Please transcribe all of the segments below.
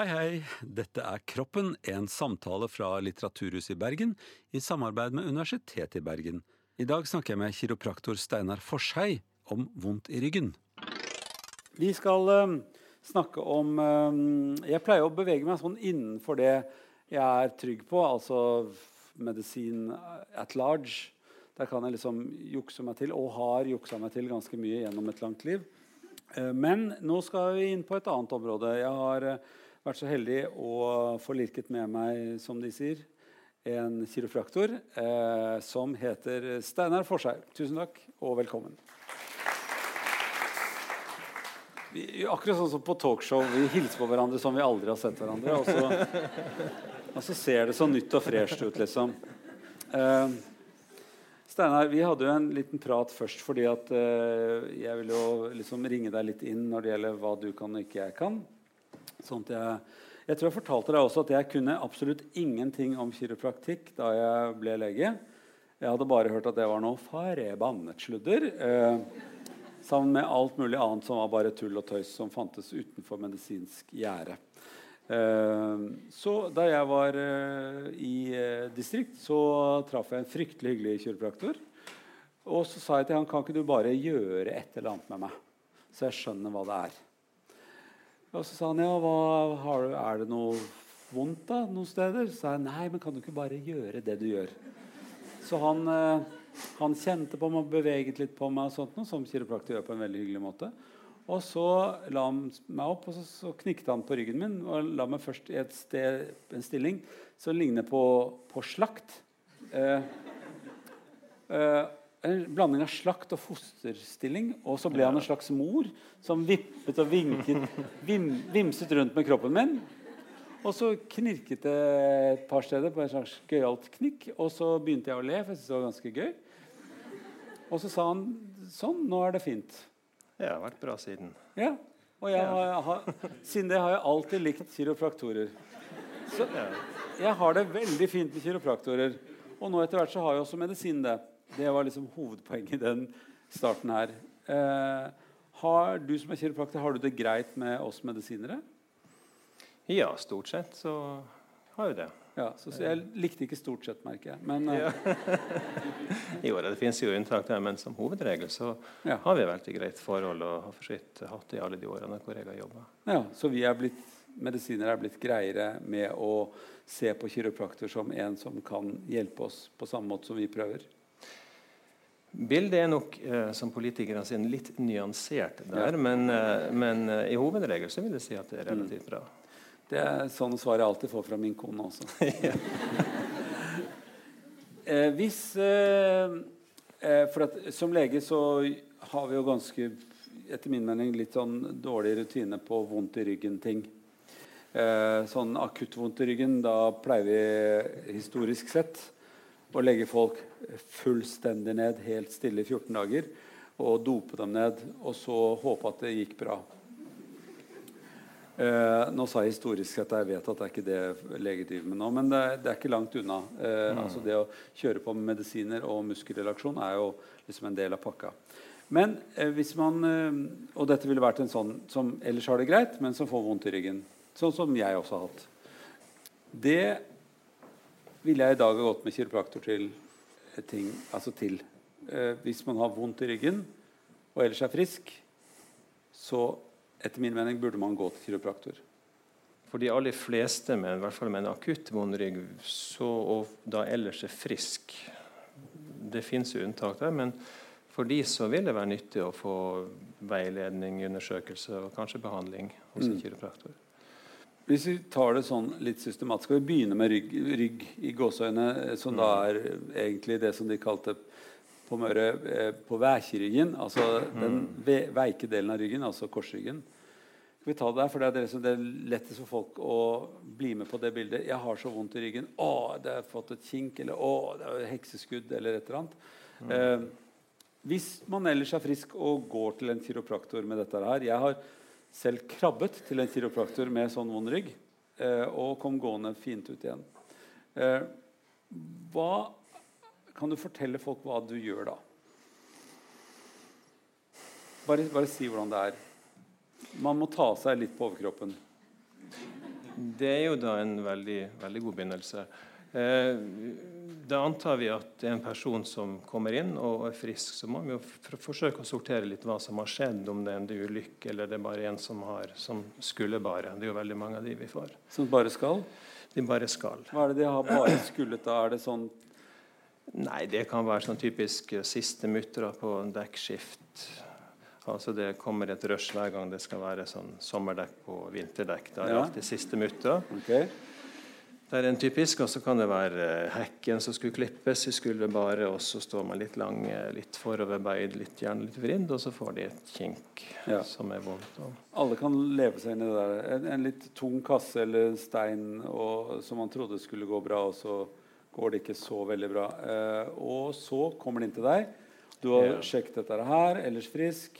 Hei, hei. Dette er Kroppen, en samtale fra Litteraturhuset i Bergen i samarbeid med Universitetet i Bergen. I dag snakker jeg med kiropraktor Steinar Forshei om vondt i ryggen. Vi skal uh, snakke om uh, Jeg pleier å bevege meg sånn innenfor det jeg er trygg på, altså medisin at large. Der kan jeg liksom jukse meg til, og har juksa meg til ganske mye gjennom et langt liv. Uh, men nå skal vi inn på et annet område. Jeg har vært så heldig å få lirket med meg, som de sier, en kiropraktor eh, som heter Steinar Forsheim. Tusen takk og velkommen. Vi, akkurat sånn som på talkshow. Vi hilser på hverandre som vi aldri har sett hverandre. Og så, og så ser det så nytt og fresht ut, liksom. Eh, Steinar, vi hadde jo en liten prat først fordi at eh, jeg vil jo liksom ringe deg litt inn når det gjelder hva du kan og ikke jeg kan. Sånn jeg, jeg, tror jeg fortalte deg også at jeg kunne absolutt ingenting om kiropraktikk da jeg ble lege. Jeg hadde bare hørt at det var noe farebannet sludder. Eh, sammen med alt mulig annet som var bare tull og tøys som fantes utenfor medisinsk gjerde. Eh, så da jeg var eh, i eh, distrikt, så traff jeg en fryktelig hyggelig kiropraktor. Og så sa jeg til han kan ikke du bare gjøre et eller annet med meg, så jeg skjønner hva det er. Og så sa han ja, hva, har, er det noe vondt da, noen steder? Så sa jeg nei, men kan du ikke bare gjøre det du gjør? Så han, eh, han kjente på meg, og beveget litt på meg, og sånt, som kiropraktor gjør på en veldig hyggelig måte. Og så la han meg opp, og så, så knikket han på ryggen min og la meg først i et sted, en stilling som ligner på, på slakt. Eh, eh, en blanding av slakt og fosterstilling. Og så ble han en slags mor som vippet og vinket, vim, vimset rundt med kroppen min. Og så knirket det et par steder på en slags gøyalt knikk. Og så begynte jeg å le, for jeg syntes det var ganske gøy. Og så sa han sånn, nå er det fint. Det har vært bra siden. Ja, og jeg har, har, siden det har jeg alltid likt kiropraktorer. Så jeg har det veldig fint med kiropraktorer. Og nå etter hvert så har jo også medisin det. Det var liksom hovedpoenget i den starten her. Eh, har du som er kiropraktor, har du det greit med oss medisinere? Ja, stort sett så har vi det. Ja, så, så Jeg likte ikke 'stort sett', merker jeg. Men, eh, ja. jo, det finnes jo unntak der, men som hovedregel så ja. har vi veldig greit forhold og har for hatt det i alle de årene hvor jeg har jobba. Ja, så vi er blitt medisinere er blitt greiere med å se på kiropraktor som en som kan hjelpe oss på samme måte som vi prøver? Bildet er nok eh, som politikerne sin litt nyansert der, ja. men, eh, men eh, i hovedregel så vil jeg si at det er relativt bra. Det er sånne svar jeg alltid får fra min kone også. eh, hvis For at, som lege så har vi jo ganske etter min mening litt sånn dårlig rutine på vondt i ryggen-ting. sånn akutt vondt i ryggen, da pleier vi historisk sett å legge folk fullstendig ned, helt stille i 14 dager, og dope dem ned, og så håpe at det gikk bra. Eh, nå sa jeg historisk at jeg vet at det er ikke det leger driver med nå, men det, det er ikke langt unna. Eh, mm. altså Det å kjøre på med medisiner og muskelrelaksjon er jo liksom en del av pakka. Men eh, hvis man eh, Og dette ville vært en sånn som ellers har det greit, men som får vondt i ryggen. Sånn som jeg også har hatt. Det ville jeg i dag ha gått med kiropraktor til ting Altså til eh, Hvis man har vondt i ryggen og ellers er frisk, så etter min mening burde man gå til kiropraktor. For de aller fleste, med, i hvert fall med en akutt vond rygg, så, og da ellers er frisk Det fins unntak der, men for de så vil det være nyttig å få veiledning, undersøkelse og kanskje behandling hos en mm. kiropraktor. Hvis vi tar det sånn litt systematisk, skal vi begynne med rygg, rygg i gåseøyne, eh, som da mm. er egentlig det som de kalte på Møre eh, på vækjeryggen, altså den mm. ve veike delen av ryggen, altså korsryggen. Skal vi ta Det der, for det er det som det er lettest for folk å bli med på det bildet. 'Jeg har så vondt i ryggen.' 'Å, det har fått et kink.' Eller 'Å, det er hekseskudd.' Eller et eller annet. Mm. Eh, hvis man ellers er frisk og går til en kiropraktor med dette her Jeg har selv krabbet til en kiropraktor med sånn vond rygg eh, og kom gående fint ut igjen. Eh, hva, kan du fortelle folk hva du gjør da? Bare, bare si hvordan det er. Man må ta seg litt på overkroppen. Det er jo da en veldig, veldig god begynnelse. Eh, da antar vi at det er en person som kommer inn og er frisk. Så må vi jo forsøke å sortere litt hva som har skjedd, om det er en ulykke eller det er bare en som, har, som skulle bare. Det er jo veldig mange av de vi får. Som bare skal? De bare skal. Hva er det de har bare skullet da? Er det sånn Nei, det kan være sånn typisk siste muttere på dekkskift. Altså Det kommer et rush hver gang det skal være sånn sommerdekk på vinterdekk. Da er Ja. alltid siste mutter. Ok. Det er en typisk, og så kan det være hekken som skulle klippes i skulderbare, og så står man litt lang, litt foroverbeid, litt, gjerne litt vrind, og så får de et kink Ja. som er vondt. Alle kan leve seg inn i det der. En, en litt tung kasse eller stein og, som man trodde skulle gå bra, og så går det ikke så veldig bra. Eh, og så kommer den inn til deg. Du har Ja. sjekket dette her, ellers frisk.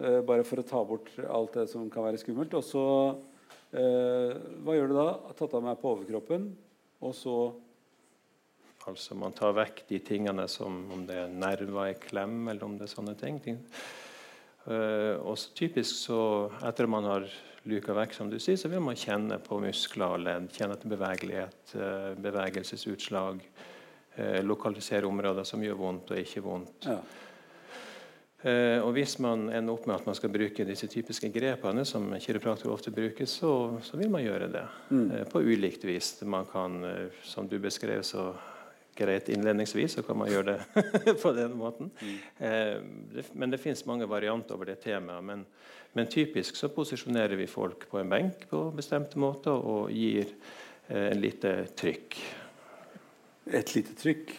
eh, bare for å ta bort alt det som kan være skummelt. Og så Hva gjør du da? Tatt av meg på overkroppen, og så Altså Man tar vekk de tingene som om det er nerver i klem, eller om det er sånne ting. Eh, og så typisk så Etter at man har luka vekk, som du sier, så vil man kjenne på muskler og ledd. Kjenne etter bevegelighet, eh, bevegelsesutslag. eh, lokalisere områder som gjør vondt og ikke vondt. Ja. Eh, og Hvis man ender opp med at man skal bruke disse typiske grepene som kiropraktorer ofte bruker, så, så vil man gjøre det mm. på ulikt vis. Man kan, eh, som du beskrev så greit innledningsvis, så kan man gjøre det på den måten. Mm. men det finnes mange varianter over det temaet. Men, men typisk så posisjonerer vi folk på en benk på bestemte måter og gir eh, en lite trykk. Et lite trykk.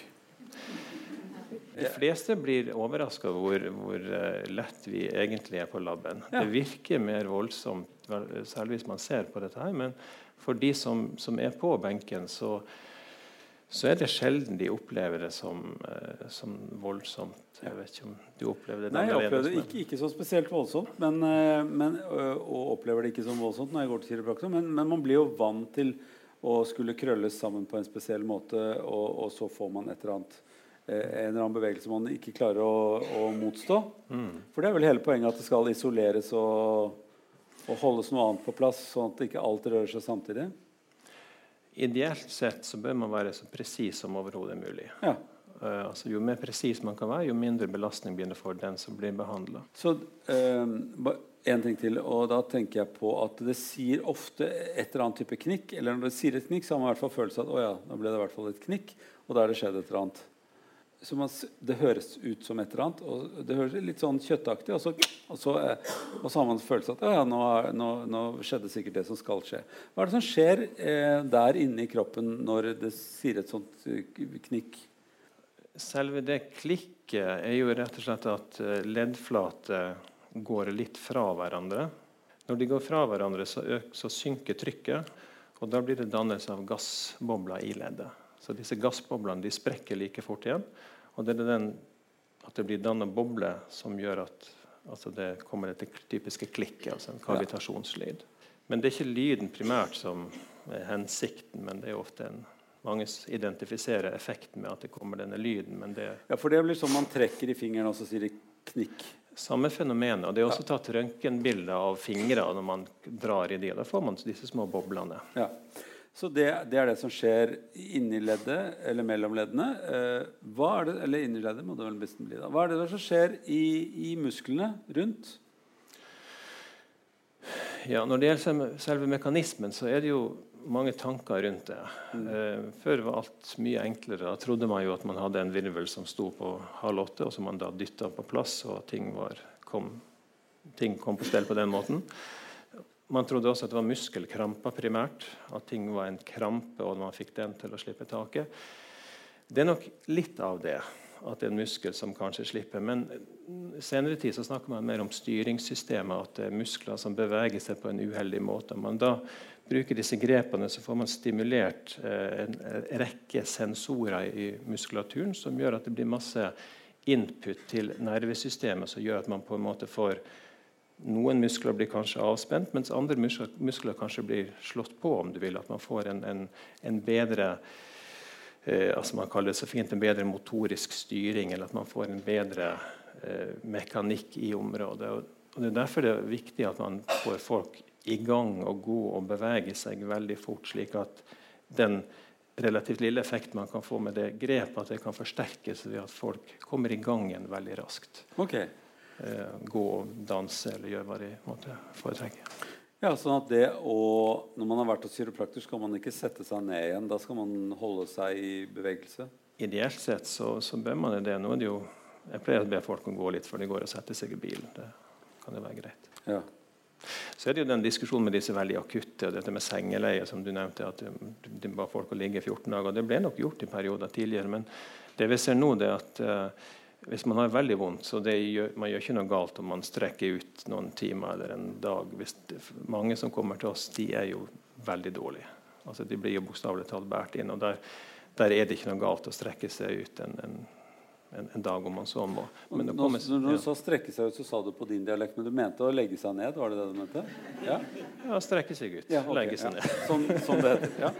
De fleste blir overraska over hvor, hvor eh, lett vi egentlig er på labben. Ja. Det virker mer voldsomt, særlig hvis man ser på dette her. Men for de som, som er på benken, så, så er det sjelden de opplever det som, eh, som voldsomt. Jeg vet ikke om du opplever det Nei, jeg opplevde det ikke, ikke så spesielt voldsomt, men, eh, men, og opplever det ikke som voldsomt når jeg går til kiropraktor, men, men man blir jo vant til å skulle krølles sammen på en spesiell måte, og, og så får man et eller annet en eller annen bevegelse man ikke klarer å, å motstå. Mm. For det er vel hele poenget at det skal isoleres og, og holdes noe annet på plass, sånn at ikke alt rører seg samtidig. Ideelt sett så bør man være så presis som overhodet mulig. Ja. Uh, altså, jo mer presis man kan være, jo mindre belastning blir det for den som blir behandla. Så én ting til, og da tenker jeg på at det sier ofte et eller annet type knikk. Eller når det sier et knikk, så har man i hvert fall følelse av at å ja, nå ble det i hvert fall et knikk, og da har det skjedd et eller annet. Man, det høres ut som et eller annet, og det høres litt sånn kjøttaktig, og så, og så, eh, og så har man følelse av at ja, nå, nå, nå skjedde sikkert det som skal skje. Hva er det som skjer eh, der inne i kroppen når det sier et sånt eh, knikk? Selve det klikket er jo rett og slett at eh, leddflater går litt fra hverandre. Når de går fra hverandre, så, så synker trykket, og da blir det dannelse av gassbobler i leddet. Så disse gassboblene de sprekker like fort igjen. Og det er den, at det blir dannet bobler som gjør at altså det kommer dette typiske klikket, altså en kavitasjonslyd. Men det er ikke lyden primært som er hensikten, men det er ofte en mange identifiserer effekten med at det kommer denne lyden, men det Ja, for det blir sånn man trekker i fingeren, og så sier det knikk. samme fenomen. Og det er også tatt røntgenbilder av fingre når man drar i de. Da får man disse små boblene. Ja. Så det, det er det som skjer inni leddet, eller mellom leddene. Eh, hva er det, eller inni leddet må det vel nesten bli da. Hva er det som skjer i, i musklene rundt? Ja, Når det gjelder selve- mekanismen, så er det jo mange tanker rundt det. Eh, før var alt mye enklere. Da trodde man jo at man hadde en virvel som sto på halv åtte, og som man da dytta på plass, og ting, var, kom, ting kom på stell på den måten. Man trodde også at det var muskelkramper primært. At ting var en krampe, og man fikk den til å slippe taket. Det er nok litt av det. At det er en muskel som kanskje slipper. Men senere tid så snakker man mer om styringssystemet. At det er muskler som beveger seg på en uheldig måte. Om man da bruker disse grepene, så får man stimulert eh, en rekke sensorer i muskulaturen som gjør at det blir masse input til nervesystemet som gjør at man på en måte får noen muskler blir kanskje avspent, mens andre muskler, muskler kanskje blir slått på. om du vil, At man får en, en, en bedre eh, altså Man kaller det så fint en bedre motorisk styring, eller at man får en bedre eh, mekanikk i området. Og, og Det er derfor det er viktig at man får folk i gang og gå og bevege seg veldig fort, slik at den relativt lille effekten man kan få med det grepet, at det kan forsterkes ved at folk kommer i gang igjen veldig raskt. Okay. Eh, gå og danse eller gjøre hva de måtte foretrekke. Ja, sånn at det å, Når man har vært hos kiropraktor, skal man ikke sette seg ned igjen. Da skal man holde seg i bevegelse? Ideelt sett så, så bør man det. Nå er det jo, jeg pleier å be folk å gå litt før de går og setter seg i bilen. Det kan jo være greit. Ja. Så er det jo den diskusjonen med disse veldig akutte og dette med sengeleie, som du nevnte, at det var folk å ligge 14 dager. Det ble nok gjort i perioder tidligere, men det vi ser nå, det er at uh, hvis man har veldig vondt, så gjør, man gjør ikke noe galt om man strekker ut noen timer eller en dag. Hvis det, mange som kommer til oss, de er jo veldig dårlige. Altså, de blir jo bokstavelig talt båret inn. og der, der, er det ikke noe galt å strekke seg ut en, en en, en, dag om man så må. Men kommer, når, du sa strekke seg ut, så sa du på din dialekt, men du mente å legge seg ned? var det det du mente? Ja, ja strekke seg ut. Ja, okay, legge seg ned. Sånn, som det heter. ja.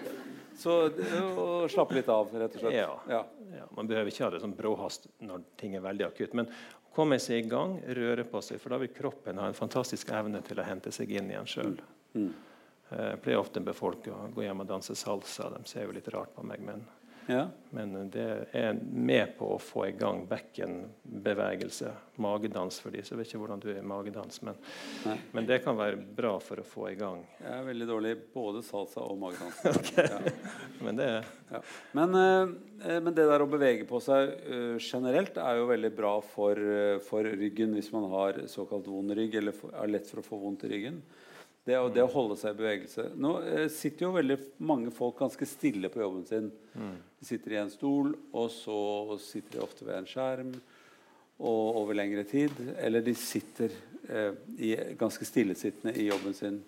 Så og slappe litt av, rett og slett. Ja. ja. Man behøver ikke ha det sånn bråhast når ting er veldig akutt. Men komme seg i gang, røre på seg, for da vil kroppen ha en fantastisk evne til å hente seg inn igjen sjøl. Mm. Mm. Eh, jeg pleier ofte med folk å gå hjem og danse salsa. De ser jo litt rart på meg, men ja. Men det er med på å få i gang bekkenbevegelse. Magedans for de som vet ikke hvordan du er i magedans. Men, men, det kan være bra for å få i gang. Jeg er veldig dårlig både salsa og magedans. okay. ja. men, det... ja. men, uh, men, det der å bevege på seg generelt er jo veldig bra for, for, ryggen hvis man har såkalt vond rygg eller er lett for å få vondt i ryggen. Det, det, å holde seg i bevegelse. Nå eh, sitter jo veldig mange folk ganske stille på jobben sin. De sitter i en stol, og så sitter de ofte ved en skjerm og over lengre tid. Eller de sitter eh, i, ganske stillesittende i jobben sin.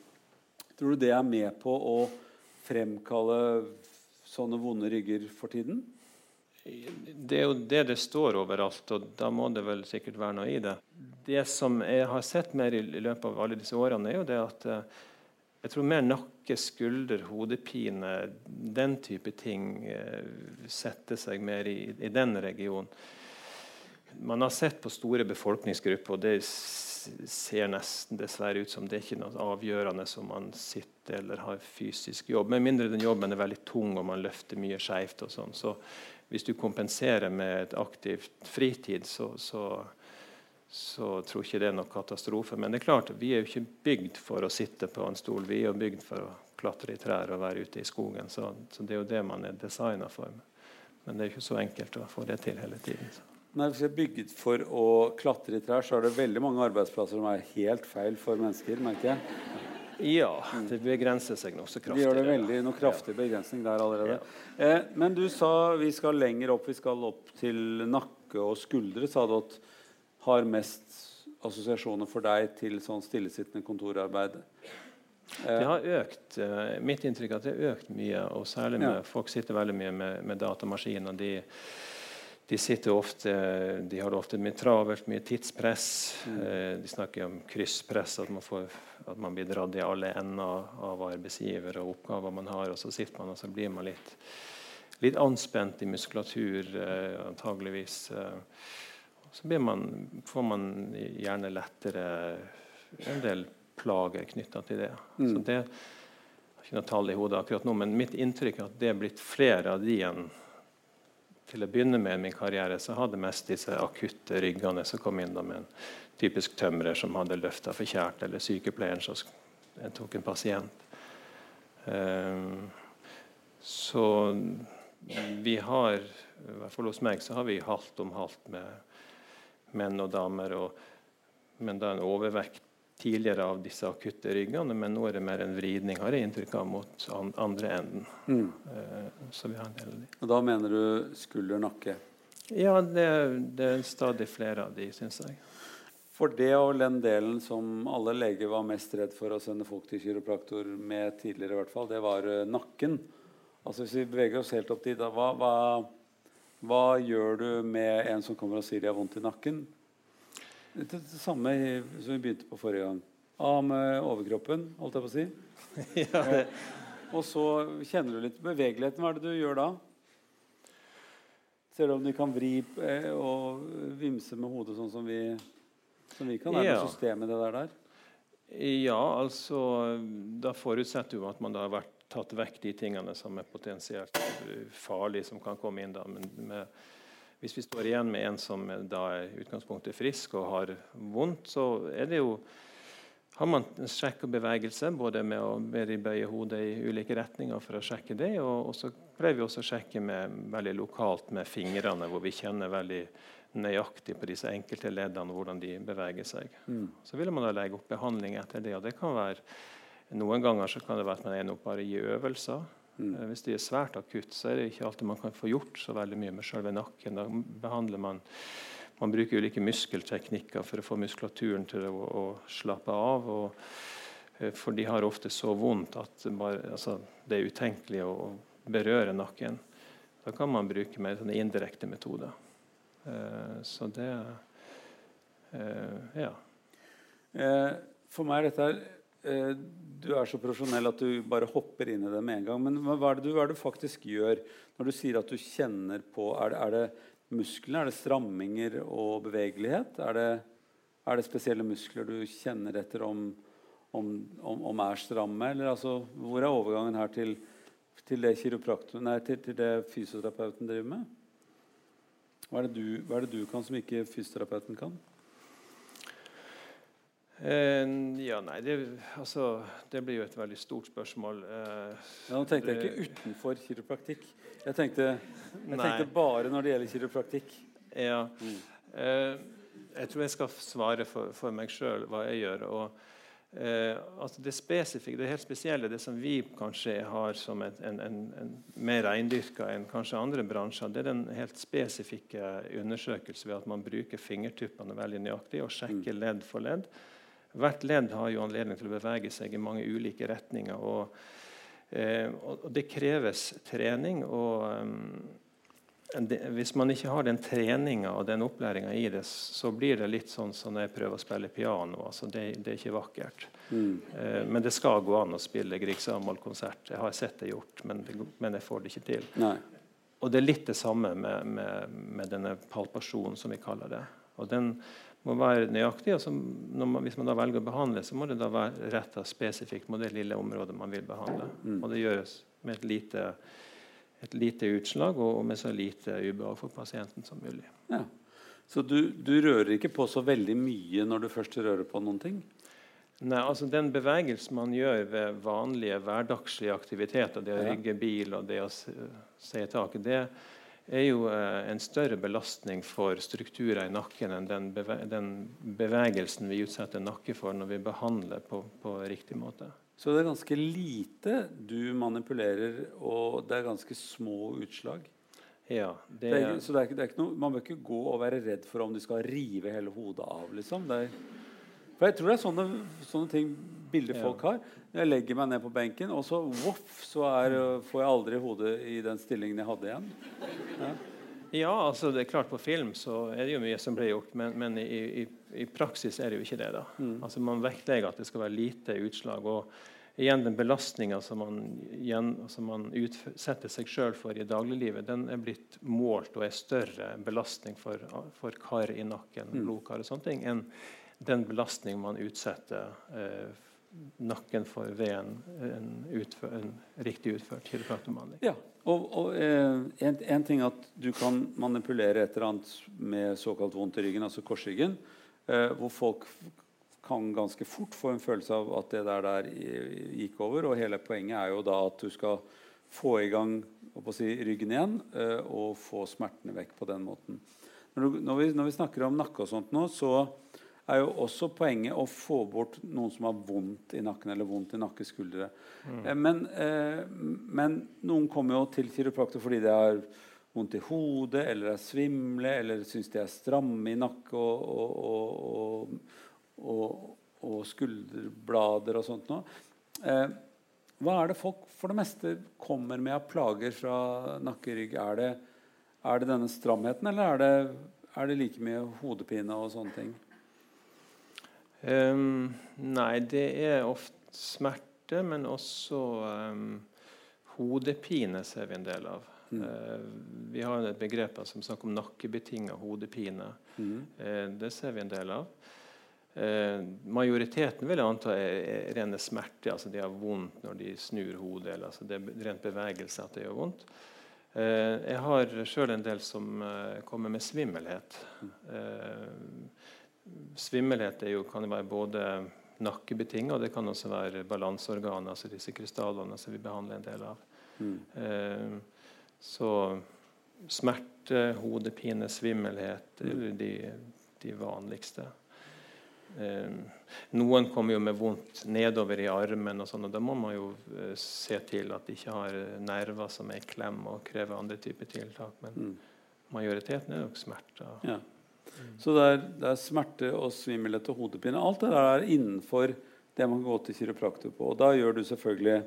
Tror du det er med på å fremkalle sånne vonde rygger for tiden? Det er jo det det står overalt, og da må det vel sikkert være noe i det det som jeg har sett mer i løpet av alle disse årene, er jo det at eh, jeg tror mer nakke, skulder, hodepine, den type ting eh, setter seg mer i, i den regionen. Man har sett på store befolkningsgrupper, og det ser nesten dessverre ut som det er ikke noe avgjørende som man sitter eller har fysisk jobb. Med mindre den jobben er veldig tung og man løfter mye skeivt. Sånn. Så hvis du kompenserer med et aktivt fritid, så, så så tror ikke det er noen katastrofe. Men det er klart, vi er jo ikke bygd for å sitte på en stol. Vi er jo bygd for å klatre i trær og være ute i skogen. Så, så det er jo det man er designa for. Men det er jo ikke så enkelt å få det til hele tiden. Så. Nei, vi er bygd for å klatre i trær, så er det veldig mange arbeidsplasser som er helt feil for mennesker. merker jeg. Ja, det begrenser seg nokså kraftig. Vi gjør det veldig, noe kraftig begrensning der allerede. Ja. Eh, men du sa vi skal lenger opp. Vi skal opp til nakke og skuldre. sa du at har mest assosiasjoner for deg til sånn stillesittende kontorarbeid? Det har økt. Eh, mitt inntrykk er at det har økt mye. og særlig med, ja. Folk sitter veldig mye med, med Og De, de, sitter ofte, de har det ofte mye travelt, mye tidspress. Mm. Eh, de snakker om krysspress, at man, får, at man blir dratt i alle ender av arbeidsgiver og oppgaver man har. Og så sitter man og så blir man litt, litt anspent i muskulatur, eh, antageligvis. Eh, så man, får man gjerne lettere en del plager knytta til det. Mm. Så det har ikke noe tall i hodet akkurat nå, men mitt inntrykk er at det er blitt flere av de enn til å begynne med min karriere så hadde mest disse akutte ryggene som kom inn med en typisk tømrer som hadde løfta forkjært, eller sykepleieren som tok en pasient. Um, så vi har, i hvert fall hos meg, så har vi halvt om halvt med menn og damer. Og, men da en overvekt tidligere av disse akutte ryggene, men nå er det mer en vridning har jeg inntrykk av, mot andre enden. Mm. Uh, så vi har en del av de. Og Da mener du skulder, nakke? Ja, det, det er stadig flere av de, syns jeg. For det og den delen som alle leger var mest redd for å sende folk til kiropraktor med tidligere, i hvert fall, det var uh, nakken. Altså Hvis vi beveger oss helt opp dit, da, hva, hva hva gjør du med en som kommer og sier de har vondt i nakken? Det, det samme som vi begynte på forrige gang. Av med overkroppen, holdt jeg på å si. ja, det. Og så kjenner du litt bevegeligheten. Hva er det du gjør da? Ser du om du kan vri eh, og vimse med hodet sånn som vi, som vi kan? Er det ja. systemet det der der? Ja, altså Da forutsetter jo at man da har vært, tatt vekk de tingene som er potensielt farlige, som kan komme inn. da, men med, Hvis vi står igjen med en som da er utgangspunktet frisk og har vondt, så er det jo har man sjekk og bevegelse, både med å bøye hodet i ulike retninger for å sjekke det. Og, og så pleier vi også å sjekke med, veldig lokalt med fingrene, hvor vi kjenner veldig nøyaktig på disse enkelte leddene hvordan de beveger seg. Mm. Så vil man da legge opp behandling etter det. og det kan være Noen ganger så kan det være at man ender opp bare i øvelser. Mm. Eh, hvis det er svært akutt, så er det ikke alltid man kan få gjort så veldig mye med selve nakken. Da behandler man man bruker ulike muskelteknikker for å få muskulaturen til å, å slappe av. Og, eh, for de har ofte så vondt at bare, altså, det er utenkelig å, berøre nakken. Da kan man bruke mer sånne indirekte metoder. Uh, så det uh, Ja. For meg er dette Du er så profesjonell at du bare hopper inn i det med en gang. Men hva er det du, er det du faktisk gjør når du sier at du kjenner på Er det, er det musklene? Er det stramminger og bevegelighet? Er det, er det spesielle muskler du kjenner etter om, om, om, om er stramme? Eller altså, hvor er overgangen her til, til det, nei, til, til det fysioterapeuten driver med? Hva er, du, hva er, det du, kan som ikke fysioterapeuten kan? Eh, ja, nei, det, altså, det, blir jo et veldig stort spørsmål. Eh, ja, nå tenkte jeg ikke utenfor kiropraktikk. Jeg tenkte, jeg tenkte bare når det gjelder kiropraktikk. Ja. Mm. Eh, jeg tror jeg skal svare for, for meg sjøl hva jeg gjør. og altså det spesifikke, det helt spesielle, det som vi kanskje har som et, en, en, en, mer reindyrka enn kanskje andre bransjer, det er den helt spesifikke undersøkelsen ved at man bruker fingertuppene veldig nøyaktig og sjekker mm. ledd for ledd. Hvert ledd har jo anledning til å bevege seg i mange ulike retninger. Og, eh, og det kreves trening. og um, det, Hvis man ikke har den treninga og den opplæringa i det, så blir det litt sånn som når jeg prøver å spille piano. altså Det, det er ikke vakkert. Mm. Eh, men det skal gå an å spille Grieg Samuel-konsert. Jeg har sett det gjort, men, det, men jeg får det ikke til. Nei. Og det er litt det samme med, med, med denne palpasjonen, som vi kaller det. Og den må være nøyaktig. og man, Hvis man da velger å behandle, så må det da være retta spesifikt mot det lille området man vil behandle. Mm. Og det gjøres med et lite, et lite utslag og, med så lite ubehag for pasienten som mulig. Ja. Så du, du, rører ikke på så veldig mye når du først rører på noen ting? Nei, altså Den bevegelsen man gjør ved vanlige hverdagslige aktiviteter, det å rygge bil og det å se i taket, det, er jo eh, en større belastning for strukturer i nakken enn den, beve den bevegelsen vi utsetter nakke for når vi behandler på, på, riktig måte. Så det er ganske lite du manipulerer, og det er ganske små utslag? Ja. Det, det er, så det er, det er noe, man bør ikke gå og være redd for om de skal rive hele hodet av? liksom. For jeg tror det er sånne, sånne ting bilder ja. folk har. Jeg legger meg ned på benken, og så voff, så er, får jeg aldri hodet i den stillingen jeg hadde igjen. Ja. ja. altså det er klart På film så er det jo mye som blir gjort, men, men i, i, i, praksis er det jo ikke det. da. Mm. Altså Man vektlegger at det skal være lite utslag. og igjen Den belastninga som man, som man utsetter seg sjøl for i dagliglivet, den er blitt målt og er større belastning for, for kar i nakken, mm. blodkar og sånne ting, enn den belastning man utsetter eh, nakken for ved en, utfør, en riktig utført kiropraktorbehandling. Ja, og, og eh, en, en, ting at du kan manipulere et eller annet med såkalt vondt i ryggen, altså korsryggen, eh, hvor folk kan ganske fort få en følelse av at det der, der gikk over. Og hele poenget er jo da at du skal få i gang si, ryggen igjen eh, og få smertene vekk på den måten. Når, du, når, vi, når vi snakker om nakke og sånt nå, så er jo også poenget å få bort noen som har vondt i nakken eller vondt i nakkeskuldre. Mm. Eh, men, eh, men, noen kommer jo til kiropraktor fordi de har vondt i hodet eller er svimle eller syns de er stramme i nakke og, og, og, og skulderblader og sånt noe. Eh, hva er det folk for det meste kommer med av plager fra nakkerygg? Er det, er det denne stramheten, eller er det, er det like mye hodepine og sånne ting? Um, nei, det er ofte smerte, men også um, hodepine ser vi en del av. Mm. Uh, vi har et begrep som snakker om nakkebetinga hodepine. Mm. Uh, det ser vi en del av. Uh, majoriteten vil jeg anta er, er rene smerter. altså De har vondt når de snur hodet. eller altså Det er rent bevegelse at det gjør vondt. Jeg har sjøl en del som kommer med svimmelhet. Eh, svimmelhet jo, kan jo være både nakkebetinget og det kan også være balanseorganet, altså disse krystallene som vi behandler en del av. Mm. Eh, så smerte, hodepine, svimmelhet er de, de vanligste. Eh, noen kommer jo med vondt nedover i armen, og sånn, og da må man jo eh, se til at de ikke har eh, nerver som er i klem og krever andre typer tiltak. Men mm. majoriteten er nok smerter. Ja. Mm. Så det er, det er, smerte og svimmelhet og hodepine. Alt det der er innenfor det man kan gå til kiropraktor på. Og da gjør du selvfølgelig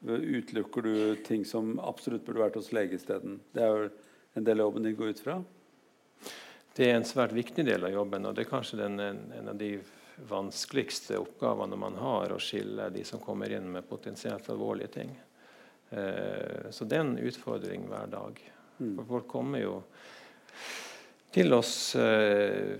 utelukker du ting som absolutt burde vært hos lege isteden. Det er jo en del av jobben din går ut fra? Det er en svært viktig del av jobben, og det er kanskje den, en, en, av de vanskeligste oppgavene man har, å skille de som kommer inn med potensielt alvorlige ting. Eh, så det er en utfordring hver dag. Mm. For folk kommer jo til oss eh,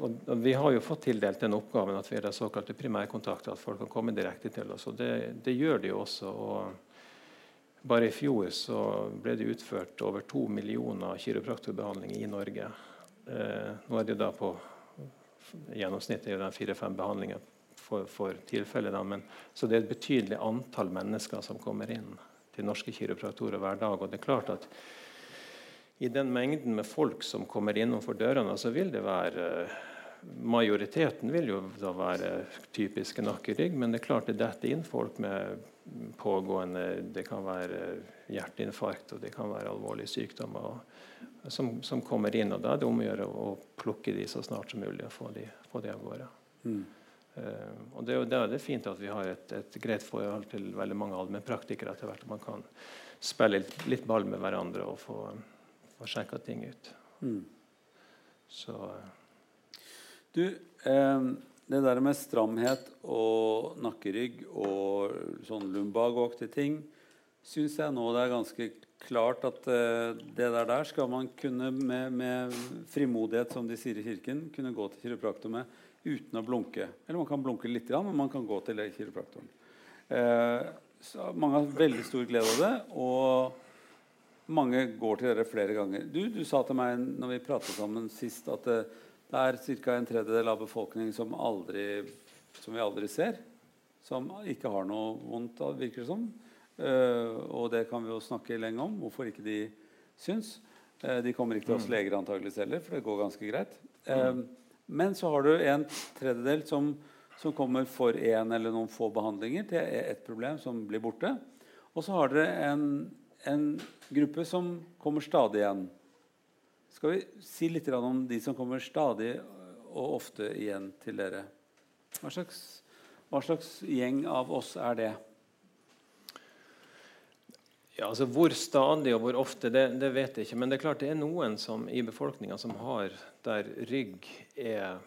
og Vi har jo fått tildelt den oppgaven at vi er såkalte primærkontakter. At folk kan komme direkte til oss. og Det, det gjør de jo også. og Bare i fjor så ble det utført over to millioner kiropraktorbehandlinger i Norge. Eh, nå er det da på gjennomsnittet er det fire-fem behandlinger for, for tilfellet. Så det er et betydelig antall mennesker som kommer inn til norske kiropraktorer hver dag. Og det er klart at i den mengden med folk som kommer innenfor dørene, så vil det være Majoriteten vil jo da være typiske nakkerygg, men det er klart det detter inn folk med pågående Det kan være hjerteinfarkt, og det kan være alvorlige sykdommer som, som, kommer inn. og Da er det om å gjøre å plukke de så snart som mulig og få de, få de av gårde. Mm. Uh, og det, det, er fint at vi har et, et greit forhold til veldig mange allmennpraktikere etter hvert. Man kan spille litt, litt, ball med hverandre og få, få sjekka ting ut. Mm. Så uh. Du, eh, det der med stramhet og nakkerygg og sånn lumbagaktige ting syns jeg nå det er ganske klart at uh, det der, der skal man kunne med, med, frimodighet, som de sier i kirken, kunne gå til kiropraktor med uten å blunke. Eller man kan blunke litt, men man kan gå til kiropraktoren. Uh, mange har veldig stor glede av det, og mange går til dere flere ganger. Du, du sa til meg når vi pratet sammen sist, at det, det er ca. en tredjedel av befolkningen som, aldri, som vi aldri ser. Som ikke har noe vondt av, virker det som. Uh, og det kan vi jo snakke lenge om, hvorfor ikke de syns. Uh, de kommer ikke til oss mm. leger antakeligvis heller, for det går ganske greit. Uh, men så har du en tredjedel som, som kommer for én eller noen få behandlinger til et problem som blir borte. Og så har dere en, en gruppe som kommer stadig igjen. Skal vi si litt om de som kommer stadig og ofte igjen til dere? Hva slags, hva slags gjeng av oss er det? Ja, altså Hvor stadig og hvor ofte, det, det, vet jeg ikke. Men det er klart det er noen som, i befolkninga som har der rygg er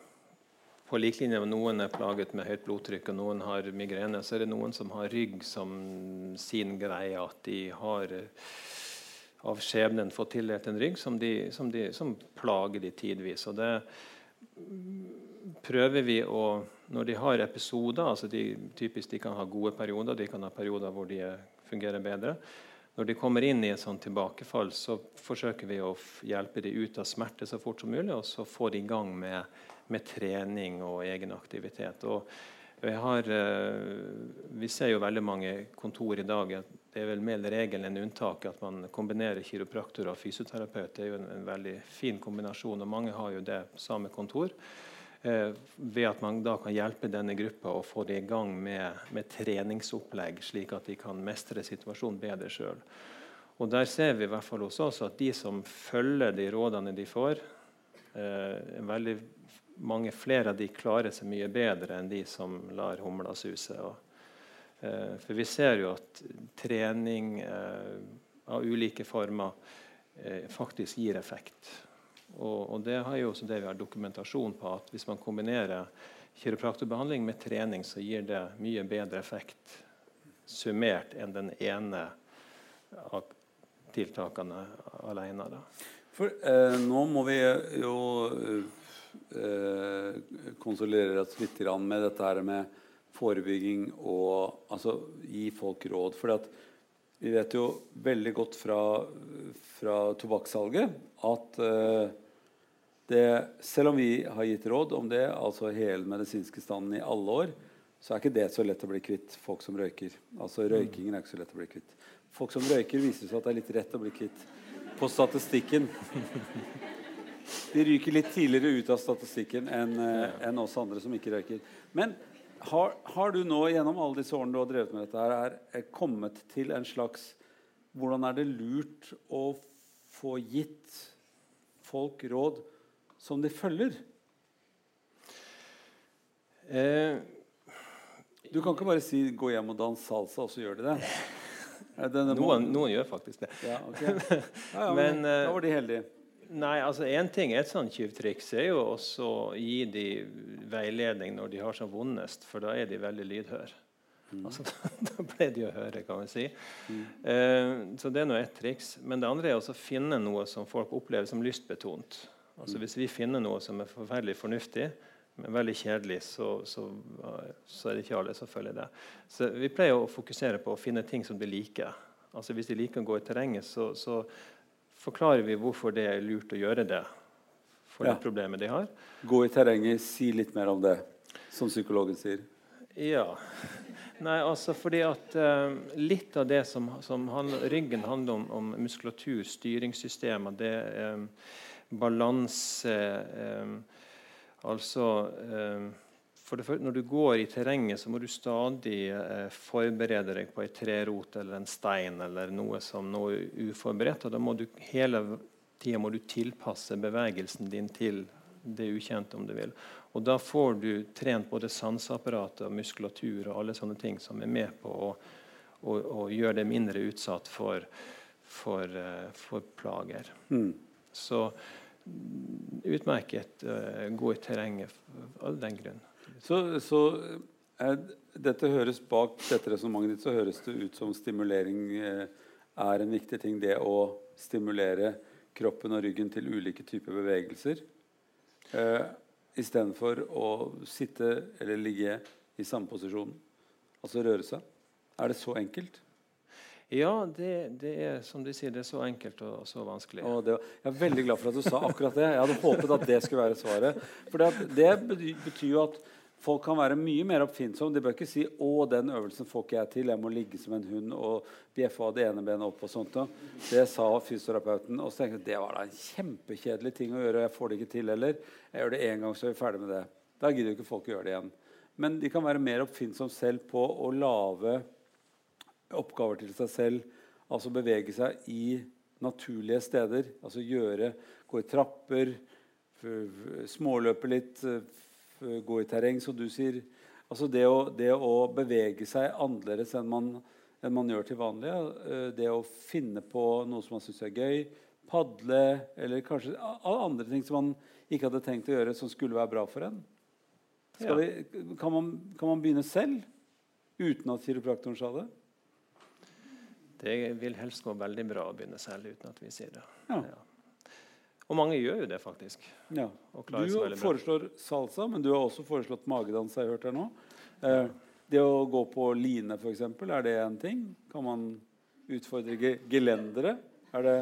på lik linje med noen er plaget med høyt blodtrykk og noen har migrene, så er det noen som har rygg som sin greie. At de har av skjebnen fått tildelt en rygg som, de, som, de, som plager de tidvis. Og det prøver vi å Når de har episoder altså de, Typisk de kan ha gode perioder, de kan ha perioder hvor de fungerer bedre. Når de kommer inn i et sånt tilbakefall, så forsøker vi å hjelpe dem ut av smerte så fort som mulig, og så få de i gang med, med, trening og egen aktivitet. Og vi, har, eh, vi, ser jo veldig mange kontor i dag det er vel mer regelen enn unntaket at man kombinerer kiropraktor og fysioterapeut. Det er jo en, en veldig fin kombinasjon, og mange har jo det samme kontor. Eh, ved at man da kan hjelpe denne gruppa å få det i gang med, med treningsopplegg, slik at de kan mestre situasjonen bedre sjøl. Og Der ser vi i hvert fall hos oss at de som følger de rådene de får, eh, veldig mange flere av de klarer seg mye bedre enn de som lar humla suse. Eh, for vi ser jo at trening eh, av ulike former eh, faktisk gir effekt. Og, og, det er jo også det vi har dokumentasjon på, at hvis man kombinerer kiropraktorbehandling med trening, så gir det mye bedre effekt summert enn den ene av tiltakene alene. Da. For eh, nå må vi jo eh, konsolidere oss litt med dette her med forebygging og altså gi folk råd. For vi vet jo veldig godt fra, fra tobakkssalget at eh, det, selv om vi har gitt råd om det, altså hele medisinske standen i alle år, så er ikke det så lett å bli kvitt folk som røyker. Altså Røykingen er ikke så lett å bli kvitt. Folk som røyker, viser seg at det er litt rett å bli kvitt på statistikken. De ryker litt tidligere ut av statistikken enn eh, en oss andre som ikke røyker. Men har, har, du nå gjennom alle disse årene du har drevet med dette, her, er kommet til en slags Hvordan er det lurt å få gitt folk råd som de følger? Eh, du kan ikke bare si 'gå hjem og dans salsa', og så gjør de det. Noen, noen, gjør faktisk det. Ja, okay. ja, ja, men, da var de heldige. Nei, altså Én ting, et sånt tjuvtriks er jo også å gi de veiledning når de har som vondest, for da er de veldig lydhøre. Mm. Altså, da ble de å høre, kan vi si. Mm. Eh, så det er nå ett triks. Men det andre er å finne noe som folk opplever som lystbetont. Altså mm. Hvis vi finner noe som er forferdelig fornuftig, men veldig kjedelig, så, så, så, er det ikke alle som følger det. Så Vi pleier å fokusere på å finne ting som de liker. Altså Hvis de liker å gå i terrenget, så, så forklarer vi hvorfor det er lurt å gjøre det for ja. det problemet de har. Gå i terrenget, si litt mer om det, som psykologen sier. Ja. Nei, altså fordi at uh, Litt av det som, som handler, ryggen handler om, om muskulatur, styringssystemer, det um, balanse um, Altså eh, for det, Når du går i terrenget, så må du stadig eh, forberede deg på en trerot eller en stein eller noe som noe uforberedt. og Da må du hele tida må du tilpasse bevegelsen din til det ukjente, om du vil. Og Da får du trent både sanseapparatet og muskulatur og alle sånne ting som er med på å, å, å gjøre det mindre utsatt for, for, uh, for plager. Mm. Så utmerket uh, gå i terrenget av den grunn. Så, så er, dette høres bak dette resonnementet ditt så høres det ut som stimulering eh, er en viktig ting. Det å stimulere kroppen og ryggen til ulike typer bevegelser. Eh, Istedenfor å sitte eller ligge i samme posisjon. Altså røre seg. Er det så enkelt? Ja, det, det, er som de sier, det er så enkelt og så vanskelig. Og det, jeg er veldig glad for at du sa akkurat det. Jeg hadde håpet at det skulle være svaret. For det, betyr jo at folk kan være mye mer oppfinnsomme. De bør ikke si 'Å, den øvelsen får ikke jeg til. Jeg må ligge som en hund og bjeffe av det ene benet opp.' og sånt. Det sa fysioterapeuten. Og så tenkte jeg det var da en kjempekjedelig ting å gjøre. Jeg får det ikke til heller. Jeg gjør det én gang, så er vi ferdig med det. Da gidder jo ikke folk å gjøre det igjen. Men de kan være mer oppfinnsomme selv på å lage oppgaver til seg selv. Altså bevege seg i naturlige steder. Altså gjøre Gå i trapper, småløpe litt, gå i terreng, som du sier. Altså det å, det å bevege seg annerledes enn man, enn man, gjør til vanlig. Eh, det å finne på noe som man syns er gøy. Padle, eller kanskje andre ting som man ikke hadde tenkt å gjøre, som skulle være bra for en. Ja. Vi, kan, man, kan man begynne selv uten at kiropraktoren sa det? Det vil helst gå veldig bra å begynne selv uten at vi sier det. Ja. Ja. Og mange gjør jo det, faktisk. Ja. Du foreslår salsa, men du har også foreslått magedans. har hørt her nå. Eh, det å gå på line, f.eks., er det en ting? Kan man utfordre gelendere? Er det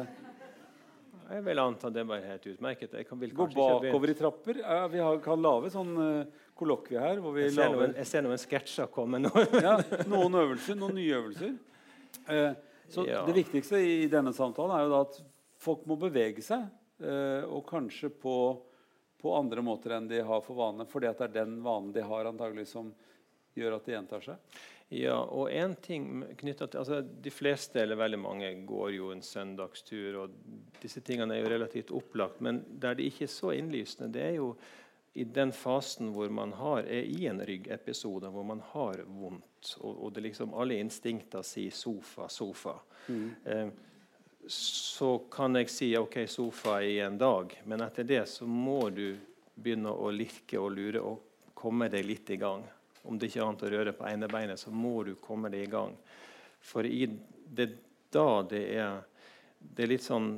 jeg vil anta det bare helt utmerket. Jeg kan, Gå bakover i trapper? Ja, vi har, kan lage sånn uh, kollokvie her. jeg, ser noen, noen sketsjer komme nå. ja, noen øvelser, noen nye øvelser. Uh, så ja. Det viktigste i denne samtalen er jo da at folk må bevege seg. Eh, og kanskje på, på, andre måter enn de har for vane. Fordi at det er den vanen de har antagelig som gjør at de gjentar seg. Ja, og en ting knyttet til, altså De fleste eller veldig mange går jo en søndagstur. og Disse tingene er jo relativt opplagt. Men der det ikke er så innlysende, det er jo i den fasen hvor man har, er i en ryggepisode hvor man har vondt, og, og det liksom alle instinkter sier 'sofa, sofa', mm. eh, så kan jeg si ok, sofa i en dag, men etter det så må du begynne å lirke og lure og komme deg litt i gang. Om det ikke er annet å røre på ene beinet, så må du komme deg i gang. For i det da det er, det er litt sånn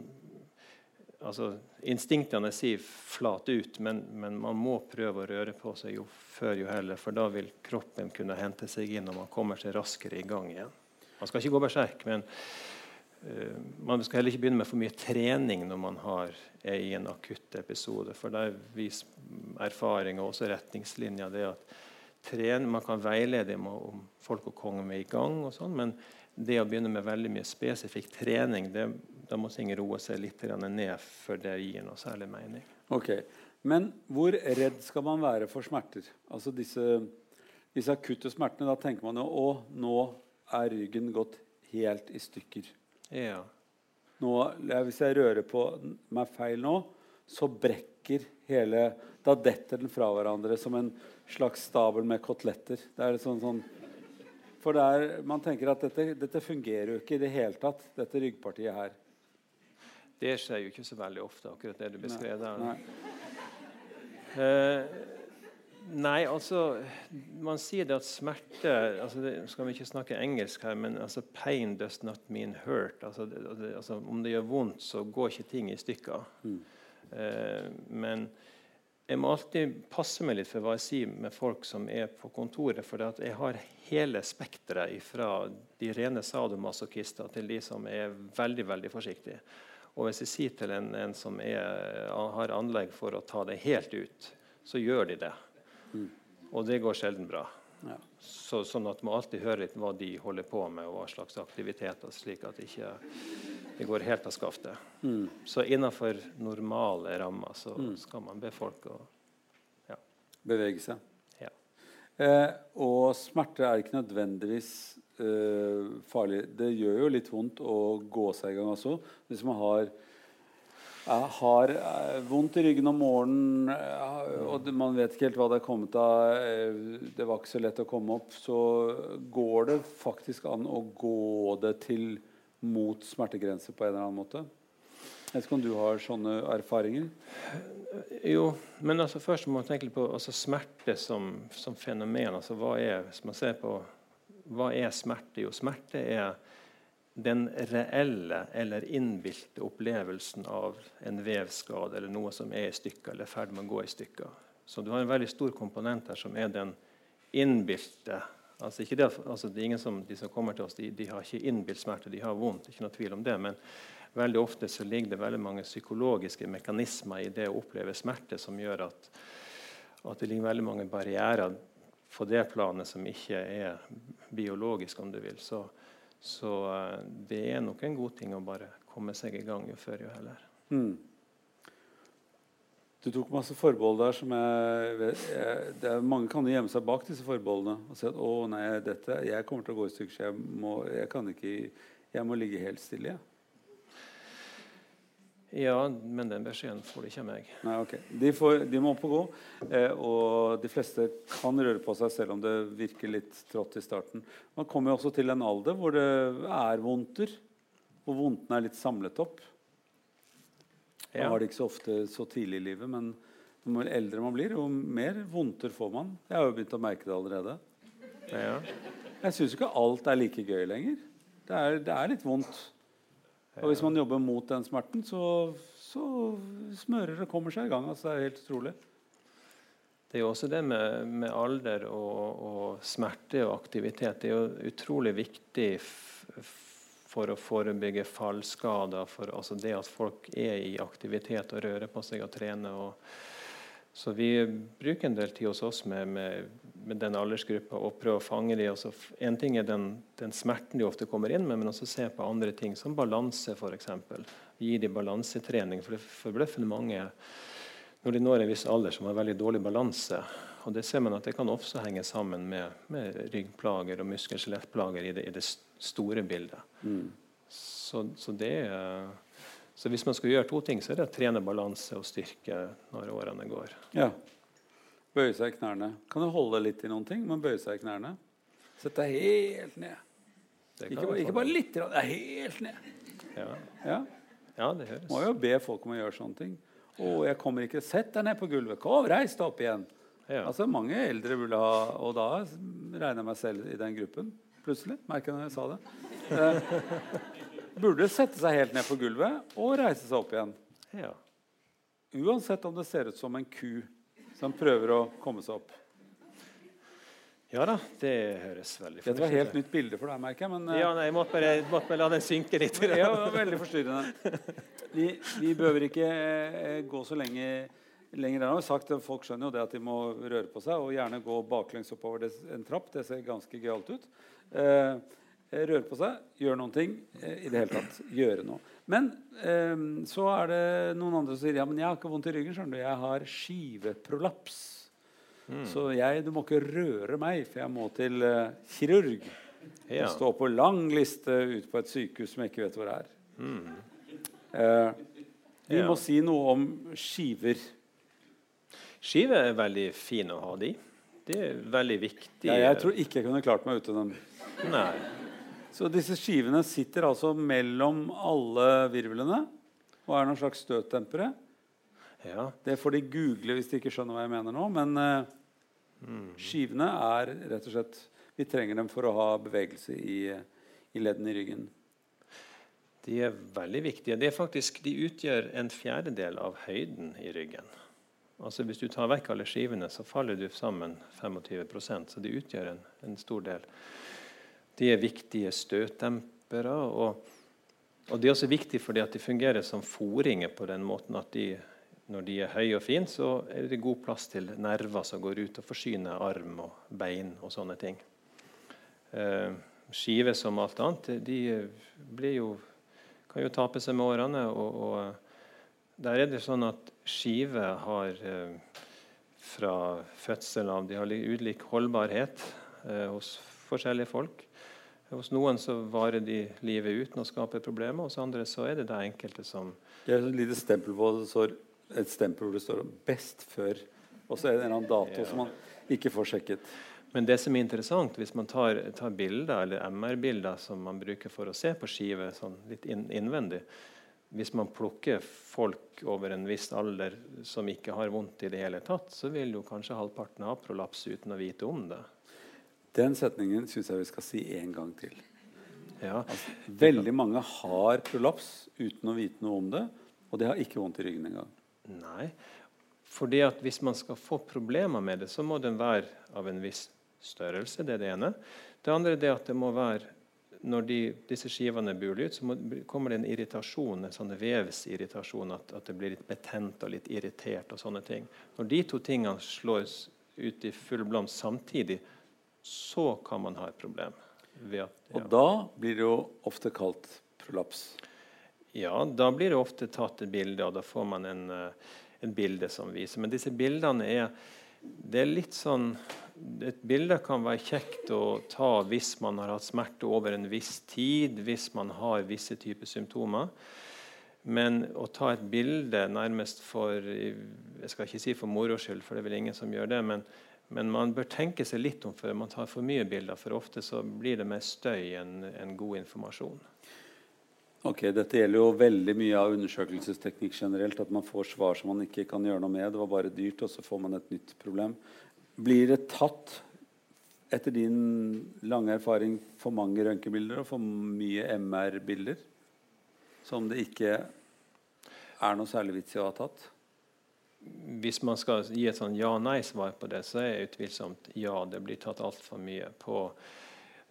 altså, Instinktene sier 'flat ut', men, men, man må prøve å røre på seg jo før jo heller, for da vil kroppen kunne hente seg inn og man kommer seg raskere i gang igjen. Man skal ikke gå berserk, men man skal heller ikke begynne med for mye trening når man har, er i en akutt episode. For der viser erfaring og også retningslinjer det at trene, man kan veilede om folk og kongen er i gang, og sånn, men det å begynne med veldig mye spesifikk trening, det, da må ting roe seg litt ned før det gir noe særlig mening. Ok, Men hvor redd skal man være for smerter? Altså disse, disse akutte smertene. Da tenker man jo å, nå er ryggen gått helt i stykker. Ja. Nå, hvis jeg rører på meg feil nå, så brekker hele Da detter den fra hverandre som en slags stabel med koteletter. Det er sånn, sånn for er, man tenker at dette, dette, fungerer jo ikke i det hele tatt, dette ryggpartiet her. Det skjer jo ikke så veldig ofte, akkurat det du beskrev der. Nei. Eh, nei, altså Man sier det at smerte altså det, Skal vi ikke snakke engelsk her, men altså, 'pain does not mean hurt'. Altså, det, altså, om det gjør vondt, så går ikke ting i stykker. Mm. Eh, men jeg må alltid passe meg litt for hva jeg sier med folk som er på kontoret. For jeg har hele spekteret fra de rene sadomasochister til de som er veldig veldig forsiktige. Og hvis jeg sier til en, en som er, har anlegg for å ta det helt ut, så gjør de det. Mm. Og det går sjelden bra. Ja. Så, sånn at man alltid hører litt hva de holder på med, og hva slags aktiviteter, slik at det ikke det går helt av skaftet. Mm. Så innenfor normale rammer så mm. skal man be folk å ja. Bevege seg. Ja. Eh, og smerte er ikke nødvendigvis eh, farlig. Det gjør jo litt vondt å gå seg i gang også. Hvis man har, har eh, vondt i ryggen om morgenen, eh, og man vet ikke helt hva det er kommet av, eh, det var ikke så lett å komme opp, så går det faktisk an å gå det til mot smertegrenser på en eller annen måte? Jeg vet ikke om du har sånne erfaringer? Jo, men altså først må man tenke på altså smerte som, som, fenomen. Altså hva er, hvis man ser på hva er smerte? Jo, smerte er den reelle eller innbilte opplevelsen av en vevskade eller noe som er i stykker eller er i ferd med å gå i stykker. Så du har en veldig stor komponent her som er den innbilte Altså, det, altså, det, som, De som kommer til oss, de, de har ikke innbilt smerte, de har vondt. ikke noe tvil om det, Men veldig ofte så ligger det veldig mange psykologiske mekanismer i det å oppleve smerte som gjør at, at det ligger veldig mange barrierer på det planet som ikke er biologisk, om du vil. Så, så uh, det er nok en god ting å bare komme seg i gang jo før jo heller. Mm. Du tok masse forbehold der som jeg, jeg, er, Mange kan jo gjemme seg bak disse forbeholdene og si at å nei, dette, jeg kommer til å gå i stykker, så jeg må, ikke, jeg må ligge helt stille. Ja. Ja, men den beskjeden får de ikke av meg. Nei, ok. De, får, de må opp og gå. Eh, og de fleste kan røre på seg selv om det virker litt trått i starten. Man kommer jo også til en alder hvor det er vondter. Hvor vondtene er litt samlet opp. Man har det ikke så ofte så tidlig i livet, men jo eldre man blir, jo mer vondter får man. Jeg har jo begynt å merke det allerede. Ja. Jeg syns ikke alt er like gøy lenger. Det er, det er litt vondt. Og hvis man jobber mot den smerten, så, så smører det kommer seg i gang. Altså, det er helt utrolig. Det er jo også det med, med alder og, og, smerte og aktivitet. Det er jo utrolig viktig for å forebygge fallskader. For altså det at folk er i aktivitet og rører på seg og trener. Og, så vi bruker en del tid hos oss med, med, med den aldersgruppa og prøve å fange dem. Altså, en ting er den, den, smerten de ofte kommer inn med, men også se på andre ting, som balanse f.eks. Gi dem balansetrening. For det er forbløffende mange når de når en viss alder som har veldig dårlig balanse. Og det ser man at det kan også henge sammen med, med ryggplager og muskel-skjelettplager i, i det, store bildet. Mm. Så, så, det så hvis man skal gjøre to ting, så er det å trene balanse og styrke når årene går. Ja. Bøye seg i knærne. Kan du holde litt i noen ting, men bøye seg i knærne? Sett deg helt ned. Ikke, ikke, bare litt, det er helt ned. Ja. ja. ja det høres. Må jo be folk om å gjøre sånne ting. Å, jeg kommer ikke Sett deg ned på gulvet. Kom, reis deg opp igjen. Ja. Altså Mange eldre burde ha Og da regner jeg meg selv i den gruppen plutselig. Merker jeg når jeg sa det. Eh, burde sette seg helt ned på gulvet og reise seg opp igjen. Ja. Uansett om det ser ut som en ku som prøver å komme seg opp. Ja da, det høres veldig Dette var et helt nytt bilde for deg, merker jeg. Men eh, Ja, nei, jeg måtte bare, måtte bare la den synke litt. ja, det var veldig forstyrrende. Vi, vi behøver ikke eh, gå så lenge lenger der. har sagt, Folk skjønner jo det at de må røre på seg, og gjerne gå baklengs oppover en trapp. Det ser ganske gøyalt ut. Eh, røre på seg, gjøre noen ting. Eh, I det hele tatt gjøre noe. Men eh, så er det noen andre som sier ja, men jeg har ikke vondt i ryggen. skjønner du, Jeg har skiveprolaps. Så jeg, du må ikke røre meg, for jeg må til eh, kirurg. Ja. Og stå på lang liste ute på et sykehus som jeg ikke vet hvor er. Eh, vi Ja. må si noe om skiver. Skiver er veldig fine å ha de. Det er veldig viktig. Ja, jeg tror ikke jeg kunne klart meg uten dem. Nei. Så disse skivene sitter altså mellom alle virvlene og er noen slags støtdempere. Ja. Det får de google hvis de ikke skjønner hva jeg mener nå. Men mm. skivene er rett og slett Vi trenger dem for å ha bevegelse i, i leddene i ryggen. De er veldig viktige. Er faktisk, de utgjør en fjerdedel av høyden i ryggen. Altså Hvis du tar vekk alle skivene, så faller du sammen 25% så de utgjør en, en stor del. De er viktige støtdempere. Og, og de er også viktige fordi at de fungerer som foringer på den måten at de, når de er høye og fine, så er det god plass til nerver som går ut og forsyner arm og bein og sånne ting. Eh, skiver som alt annet, de jo, kan jo tape seg med årene. Og, og der er det sånn at skiver har eh, fra fødselen av de har li- ulik holdbarhet eh, hos forskjellige folk. Hos noen så varer de livet uten å skape problemer, hos andre så er det det enkelte som Det er et lite stempel på et stempel hvor det står 'best før'. Og så er det en eller annen dato Ja. som man ikke får sjekket. Men det som er interessant, hvis man tar, tar bilder, eller MR-bilder som man bruker for å se på skive sånn litt inn, innvendig Hvis man plukker folk over en viss alder som ikke har vondt i det hele tatt, så vil jo kanskje halvparten ha prolaps uten å vite om det. Den setningen syns jeg vi skal si en gang til. Ja, Veldig mange har prolaps uten å vite noe om det, og de har ikke vondt i ryggen engang. Nei. Fordi at Hvis man skal få problemer med det, så må den være av en viss størrelse. Det er det ene. Det andre er det at det må være når de, disse skivene er buler ut, så må, kommer det en irritasjon, en sånn vevsirritasjon, at, at det blir litt betent og litt irritert. og sånne ting. Når de to tingene slås ut i full blomst samtidig, så kan man ha et problem. At, ja. Og da blir det jo ofte kalt prolaps. Ja, da blir det ofte tatt et bilde, og da får man en, eh, en bilde som viser. Men disse bildene er det er litt sånn Et bilde kan være kjekt å ta hvis man har hatt smerte over en viss tid, hvis man har visse typer symptomer. Men å ta et bilde nærmest for Jeg skal ikke si for moro skyld, for det er vel ingen som gjør det. men men man bør tenke seg litt om før man tar for mye bilder, for ofte så blir det mer støy enn en god informasjon. Ok, Dette gjelder jo veldig mye av undersøkelsesteknikk generelt. At man får svar som man ikke kan gjøre noe med. Det var bare dyrt, og så får man et nytt problem. Blir det tatt, etter din lange erfaring, for mange røntgenbilder og for mye MR-bilder? Som det ikke er noe særlig vits i å ha tatt? Hvis man skal gi et sånn ja-nei-svar på det, så er det utvilsomt ja. Det blir tatt altfor mye på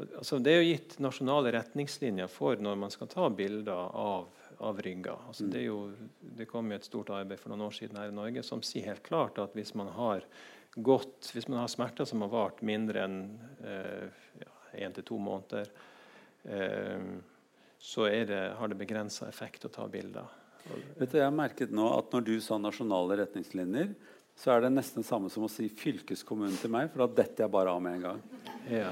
altså Det er jo gitt nasjonale retningslinjer for når man skal ta bilder av, av rygger. Altså det, det kom jo et stort arbeid for noen år siden her i Norge som sier helt klart at hvis man har gått, hvis man har smerter som har vart mindre enn eh, én til to måneder, eh, så det, har det begrensa effekt å ta bilder. Vet du, jeg har merket nå at Når du sa nasjonale retningslinjer, så er det nesten det samme som å si fylkeskommunen til meg, for da detter jeg bare av med en gang. Ja.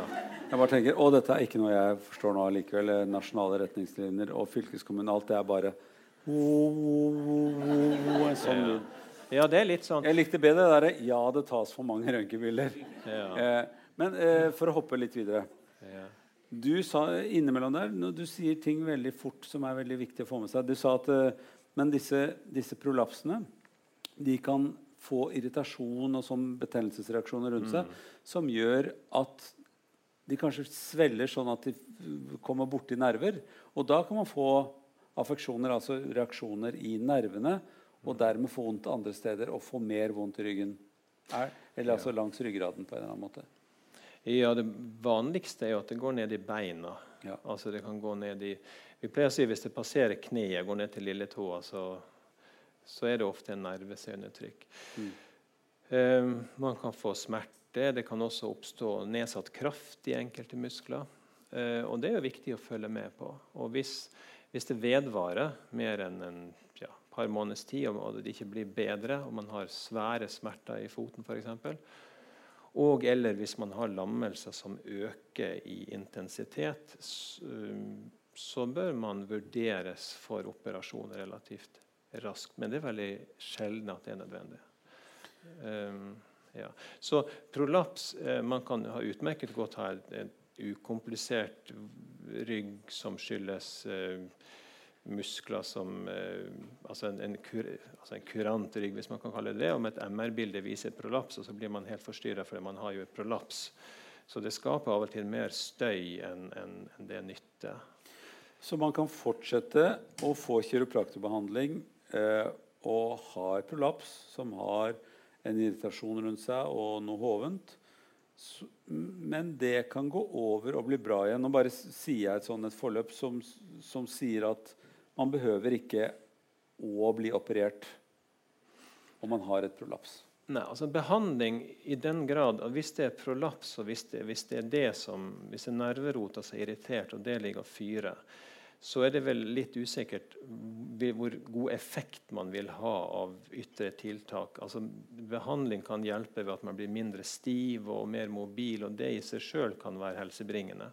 Jeg bare tenker, å dette er ikke noe jeg forstår nå allikevel. Nasjonale retningslinjer og fylkeskommunen. Alt det er bare en sånn lyd. ja, det er litt sånn Jeg likte bedre det derre 'ja, det tas for mange røntgenbilder'. Ja. Eh, men eh, for å hoppe litt videre. Ja. Du sa innimellom der Du sier ting veldig fort som er veldig viktig å få med seg. Du sa at eh, men disse, disse prolapsene de kan få irritasjon og sånn betennelsesreaksjoner rundt seg som gjør at de kanskje svelger sånn at de kommer borti nerver. Og da kan man få affeksjoner, altså reaksjoner i nervene. og dermed få vondt andre steder og få mer vondt i ryggen? Er, eller altså langs ryggraden på en eller annen måte? Ja, Det vanligste er jo at det går ned i beina. Ja. Altså det kan gå ned i Vi pleier å si at hvis det passerer kneet, går ned til lilletåa, så, så er det ofte en nervesendetrykk. Mm. Um, man kan få smerte. Det kan også oppstå nedsatt kraft i enkelte muskler. Uh, og det er jo viktig å følge med på. Og hvis, hvis det vedvarer mer enn en ja, par måneders tid, og det ikke blir bedre, og man har svære smerter i foten f.eks., og eller hvis man har lammelser som øker i intensitet, så bør man vurderes for operasjon relativt raskt. Men det er veldig sjelden at det er nødvendig. Um, ja. Så prolaps eh, Man kan ha utmerket godt ha en ukomplisert rygg som skyldes eh, muskler som eh, altså en, en, kur, altså en, kurant rygg, hvis man kan kalle det det. Om et MR-bilde viser et prolaps, og så blir man helt forstyrra fordi man har jo et prolaps. Så det skaper av og til mer støy enn en, det nytte. Så man kan fortsette å få kiropraktorbehandling eh, og ha et prolaps som har en irritasjon rundt seg og noe hovent. Men det kan gå over og bli bra igjen. Nå bare sier jeg et sånt et forløp som, som sier at man behøver ikke å bli operert om man har et prolaps. Nei, altså Behandling i den grad at Hvis det er prolaps, og hvis det, hvis det er det som, hvis det er nerverota som er irritert, og det ligger og fyrer, så er det vel litt usikkert hvor god effekt man vil ha av ytre tiltak. Altså Behandling kan hjelpe ved at man blir mindre stiv og mer mobil, og det i seg sjøl kan være helsebringende.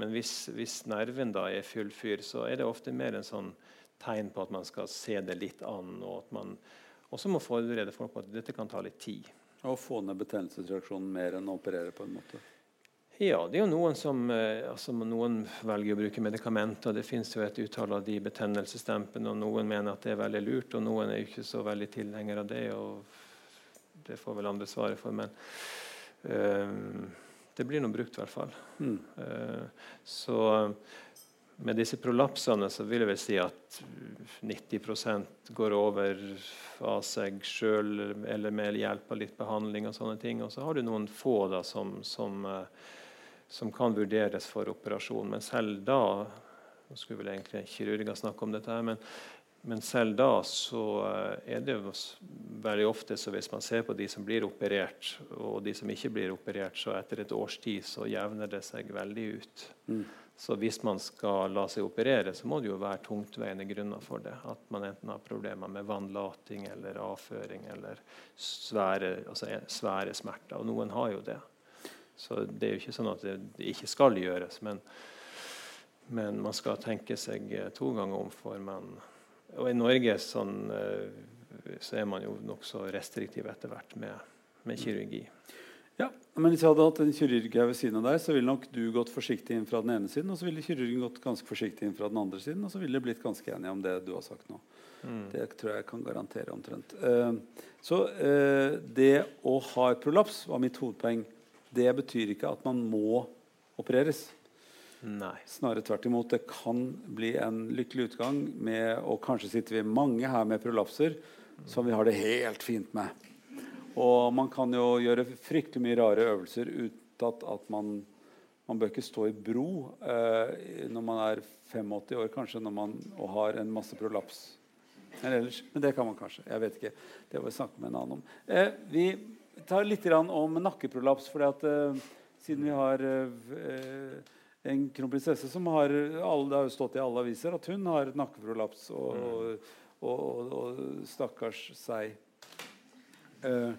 Men hvis, hvis, nerven da er full fyr, så er det ofte mer en sånn tegn på at man skal se det litt an, og at man også må forberede folk på at dette kan ta litt tid. Og få ned betennelsesreaksjonen mer enn å operere på en måte? Ja, det er jo noen som eh, altså Noen velger å bruke medikamenter. Det finnes jo et utall av de betennelsesdempende, og noen mener at det er veldig lurt, og noen er jo ikke så veldig tilhenger av det. og Det får vel andre svare for. men øh, det blir nå brukt, i hvert fall. Mm. Uh, så med disse prolapsene så vil jeg vel si at 90% går over av seg sjøl eller med hjelp av litt behandling. Og sånne ting. Og så har du noen få da, som, som, uh, som kan vurderes for operasjon. Men selv da nå skulle vel egentlig kirurger snakke om dette, men men selv da så eh, er det jo veldig ofte så hvis man ser på de som blir operert, og de som ikke blir operert, så etter et års tid så jevner det seg veldig ut. Mm. Så hvis man skal la seg operere, så må det jo være tungtveiende grunner for det. At man enten har problemer med vannlating eller avføring eller svære, altså svære smerter. Og noen har jo det. Så det er jo ikke sånn at det, ikke skal gjøres. Men, men man skal tenke seg to ganger om for man og i Norge sånn, eh, så er man jo nokså restriktiv etter hvert med, med, kirurgi. Ja, men Hvis jeg hadde hatt en kirurg her ved siden av deg, så ville nok du gått forsiktig inn fra den ene siden, og så ville kirurgen gått ganske forsiktig inn fra den andre siden, og så ville de blitt ganske enige om det du har sagt nå. Mm. Det tror jeg kan garantere omtrent. Uh, så det å ha et prolaps var mitt hovedpoeng. Det betyr ikke at man må opereres. Nei. Snarere tvert imot. Det kan bli en lykkelig utgang med Og kanskje sitter vi mange her med prolapser som vi har det helt fint med. Og man kan jo gjøre fryktelig mye rare øvelser uten at man Man bør ikke stå i bro eh, når man er 85 år kanskje når man, og har en masse prolaps. Eller ellers, men det kan man kanskje. Jeg vet ikke. Det var vi snakke med en annen om. Eh, vi tar litt om nakkeprolaps. fordi at eh, siden vi har uh, en kronprinsesse som har alle, Det har jo stått i alle aviser at hun har nakkeprolaps. Og, mm. og, og, og, stakkars seg. Uh,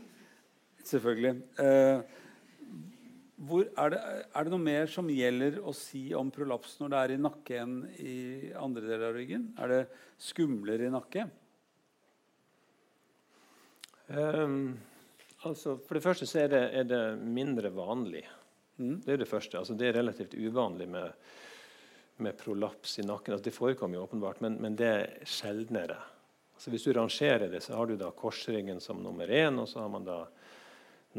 selvfølgelig. Uh, hvor, er, det, er, det, noe mer som gjelder å si om prolaps når det er i nakke enn i andre deler av ryggen? Er det skumlere i nakke? Um, altså, for det første så er det, er det mindre vanlig. Mm. Det er det første. Altså, det er relativt uvanlig med, med prolaps i nakken. Altså, det forekommer jo åpenbart, men, men det er sjeldnere. Altså, hvis du rangerer det, så har du da korsryggen som nummer én, og så har man da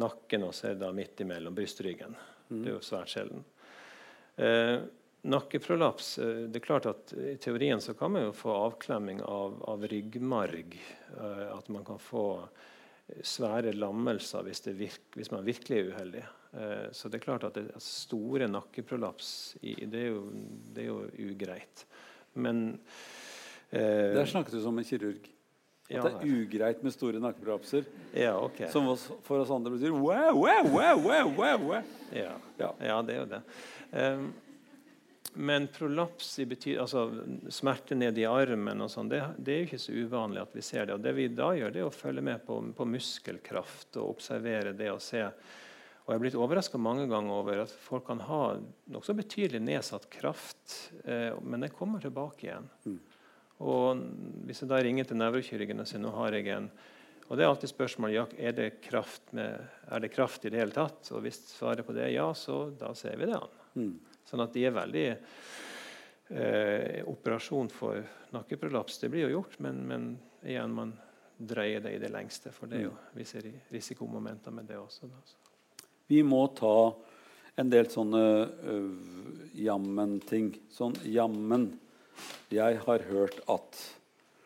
nakken, og så er det da midt imellom brystryggen. Mm. Det er jo svært sjelden. Eh, nakkeprolaps eh, Det er klart at I teorien så kan man jo få avklemming av, av ryggmarg. Eh, at man kan få svære lammelser hvis, virk, hvis man virkelig er uheldig. Eh, så det er klart at, det, at store nakkeprolaps i, det, er jo, det, er jo, ugreit. Men eh, Der snakket du som en kirurg. At ja, det er ugreit med store nakkeprolapser. Ja, okay. Som for oss andre betyr wow, wow, wow, wow, wow. Ja. Ja. ja, det er jo det. Um, men prolaps i bety altså smerte ned i armen og sånn, det, det, er jo ikke så uvanlig at vi ser det. Og det vi da gjør, det er å følge med på, på muskelkraft og observere det og se. Og jeg er blitt overraska mange ganger over at folk kan ha nokså betydelig nedsatt kraft, eh, men den kommer tilbake igjen. Mm. Og hvis jeg da ringer til nevrokirurgen og sier nå har jeg en og det er alltid spørsmålet er det kraft med, er det kraft i det hele tatt. Og hvis svaret på det er ja, så da ser vi det an. Mm. Sånn at de er veldig eh, Operasjon for nakkeprolaps det blir jo gjort, men, men, igjen, man dreier det i det lengste. For det er jo mm. visse risikomomenter med det også. Da. Vi må ta en del sånne jammen-ting. Sånn jammen. Jeg har hørt at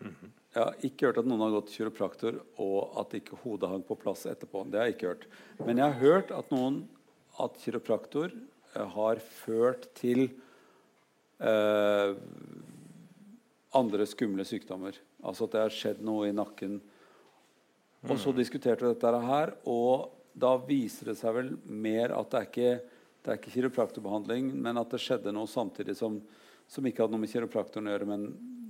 mm -hmm. Jeg har ikke hørt at noen har gått kiropraktor og at ikke hodet hang på plass etterpå. Det har jeg ikke hørt. Men jeg har hørt at noen at kiropraktor har ført til eh, andre skumle sykdommer. Altså at det har skjedd noe i nakken. Og så mm. diskuterte vi dette her, og da viser det seg vel mer at det er ikke, det er ikke kiropraktorbehandling, men at det skjedde noe samtidig som, som ikke hadde noe med kiropraktoren å gjøre, men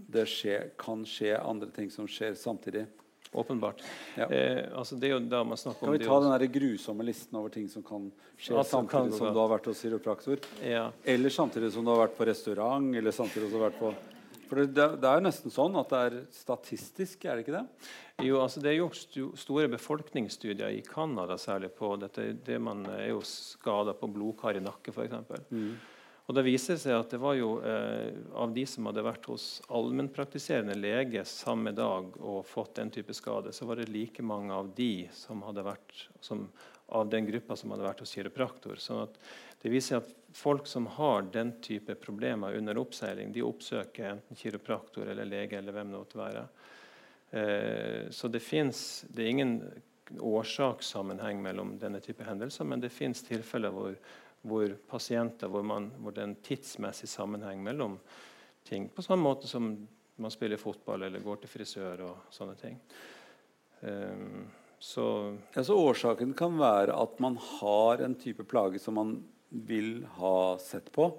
det skje, kan skje andre ting som skjer samtidig. Åpenbart. Ja. Eh, altså det er jo da man snakker om Kan vi ta den der grusomme listen over ting som kan skje altså, samtidig kan som du har vært hos kiropraktor? Ja. Eller samtidig som du har vært på restaurant? eller samtidig som du har vært på... For det, det, er jo nesten sånn at det er statistisk, er det ikke det? Jo, altså Det er gjort store befolkningsstudier i Canada særlig på dette. Det man er jo skada på blodkar i nakke, f.eks. Mm. Og Det viser seg at det var jo eh, av de som hadde vært hos allmennpraktiserende lege samme dag og fått den type skade, så var det like mange av de som hadde vært som, av den gruppa som hadde vært hos kiropraktor. Så det viser at folk som har den type problemer under oppseiling, de oppsøker enten kiropraktor eller lege eller hvem det måtte være. Eh, så det fins Det er ingen årsakssammenheng mellom denne type hendelser, men det fins tilfeller hvor hvor pasienter, hvor, man, hvor, det er en tidsmessig sammenheng mellom ting. På samme måte som man spiller fotball eller går til frisør og sånne ting. Um, så, altså, årsaken kan være at man har en type plage som man vil ha sett på.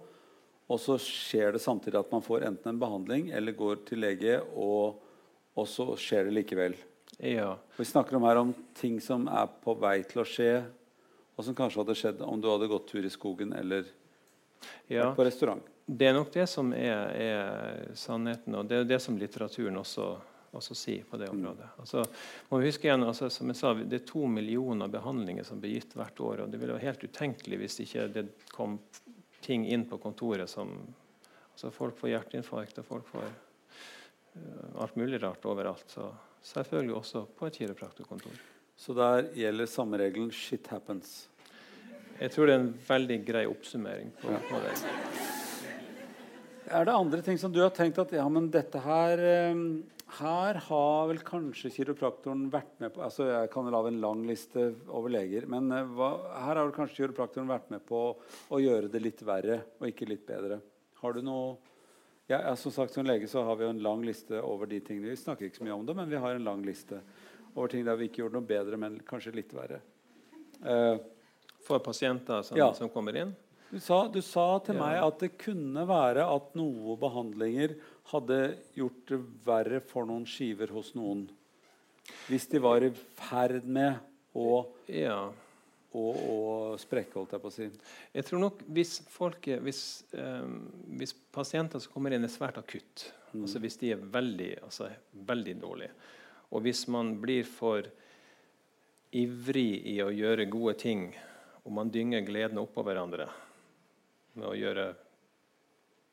Og så skjer det samtidig at man får enten en behandling eller går til lege, og, og så skjer det likevel. Ja. Vi snakker om her om ting som er på vei til å skje, og som kanskje hadde skjedd om du hadde gått tur i skogen eller ja, på restaurant. Det er nok det som er, er, sannheten, og det er det som litteraturen også, også sier på det mm. området. Mm. Altså, må vi huske igjen, altså, som jeg sa, Det er to millioner behandlinger som blir gitt hvert år. og Det ville være helt utenkelig hvis ikke det kom ting inn på kontoret som altså Folk får hjerteinfarkt, og folk får uh, alt mulig rart overalt. Så selvfølgelig også på et kiropraktorkontor. Så der gjelder samme regelen 'shit happens'. Jeg tror det er en veldig grei oppsummering på, ja. på det. Er det andre ting som du har tenkt at ja, men dette her ehm, her har vel kanskje kiropraktoren vært med på altså Jeg kan lage en lang liste over leger, men eh, hva, her har vel kanskje kiropraktoren vært med på å gjøre det litt verre og ikke litt bedre. Har du noe ja, Som sagt, som lege så har vi jo en lang liste over de tingene. Vi snakker ikke så mye om det, men vi har en lang liste over ting der vi ikke gjorde noe bedre, men kanskje litt verre. Uh, For pasienter som, ja. som kommer inn? Du sa, du sa til ja. meg at det kunne være at noen behandlinger hadde gjort det verre for noen skiver hos noen. Hvis de var i ferd med å, ja. å, å sprekke, holdt jeg på å si. Jeg tror nok hvis, folk, hvis, eh, hvis pasienter som kommer inn, er svært akutt, mm. altså hvis de er veldig, altså, veldig dårlige og hvis man blir for ivrig i å gjøre gode ting, og man dynger gleden oppå hverandre med å gjøre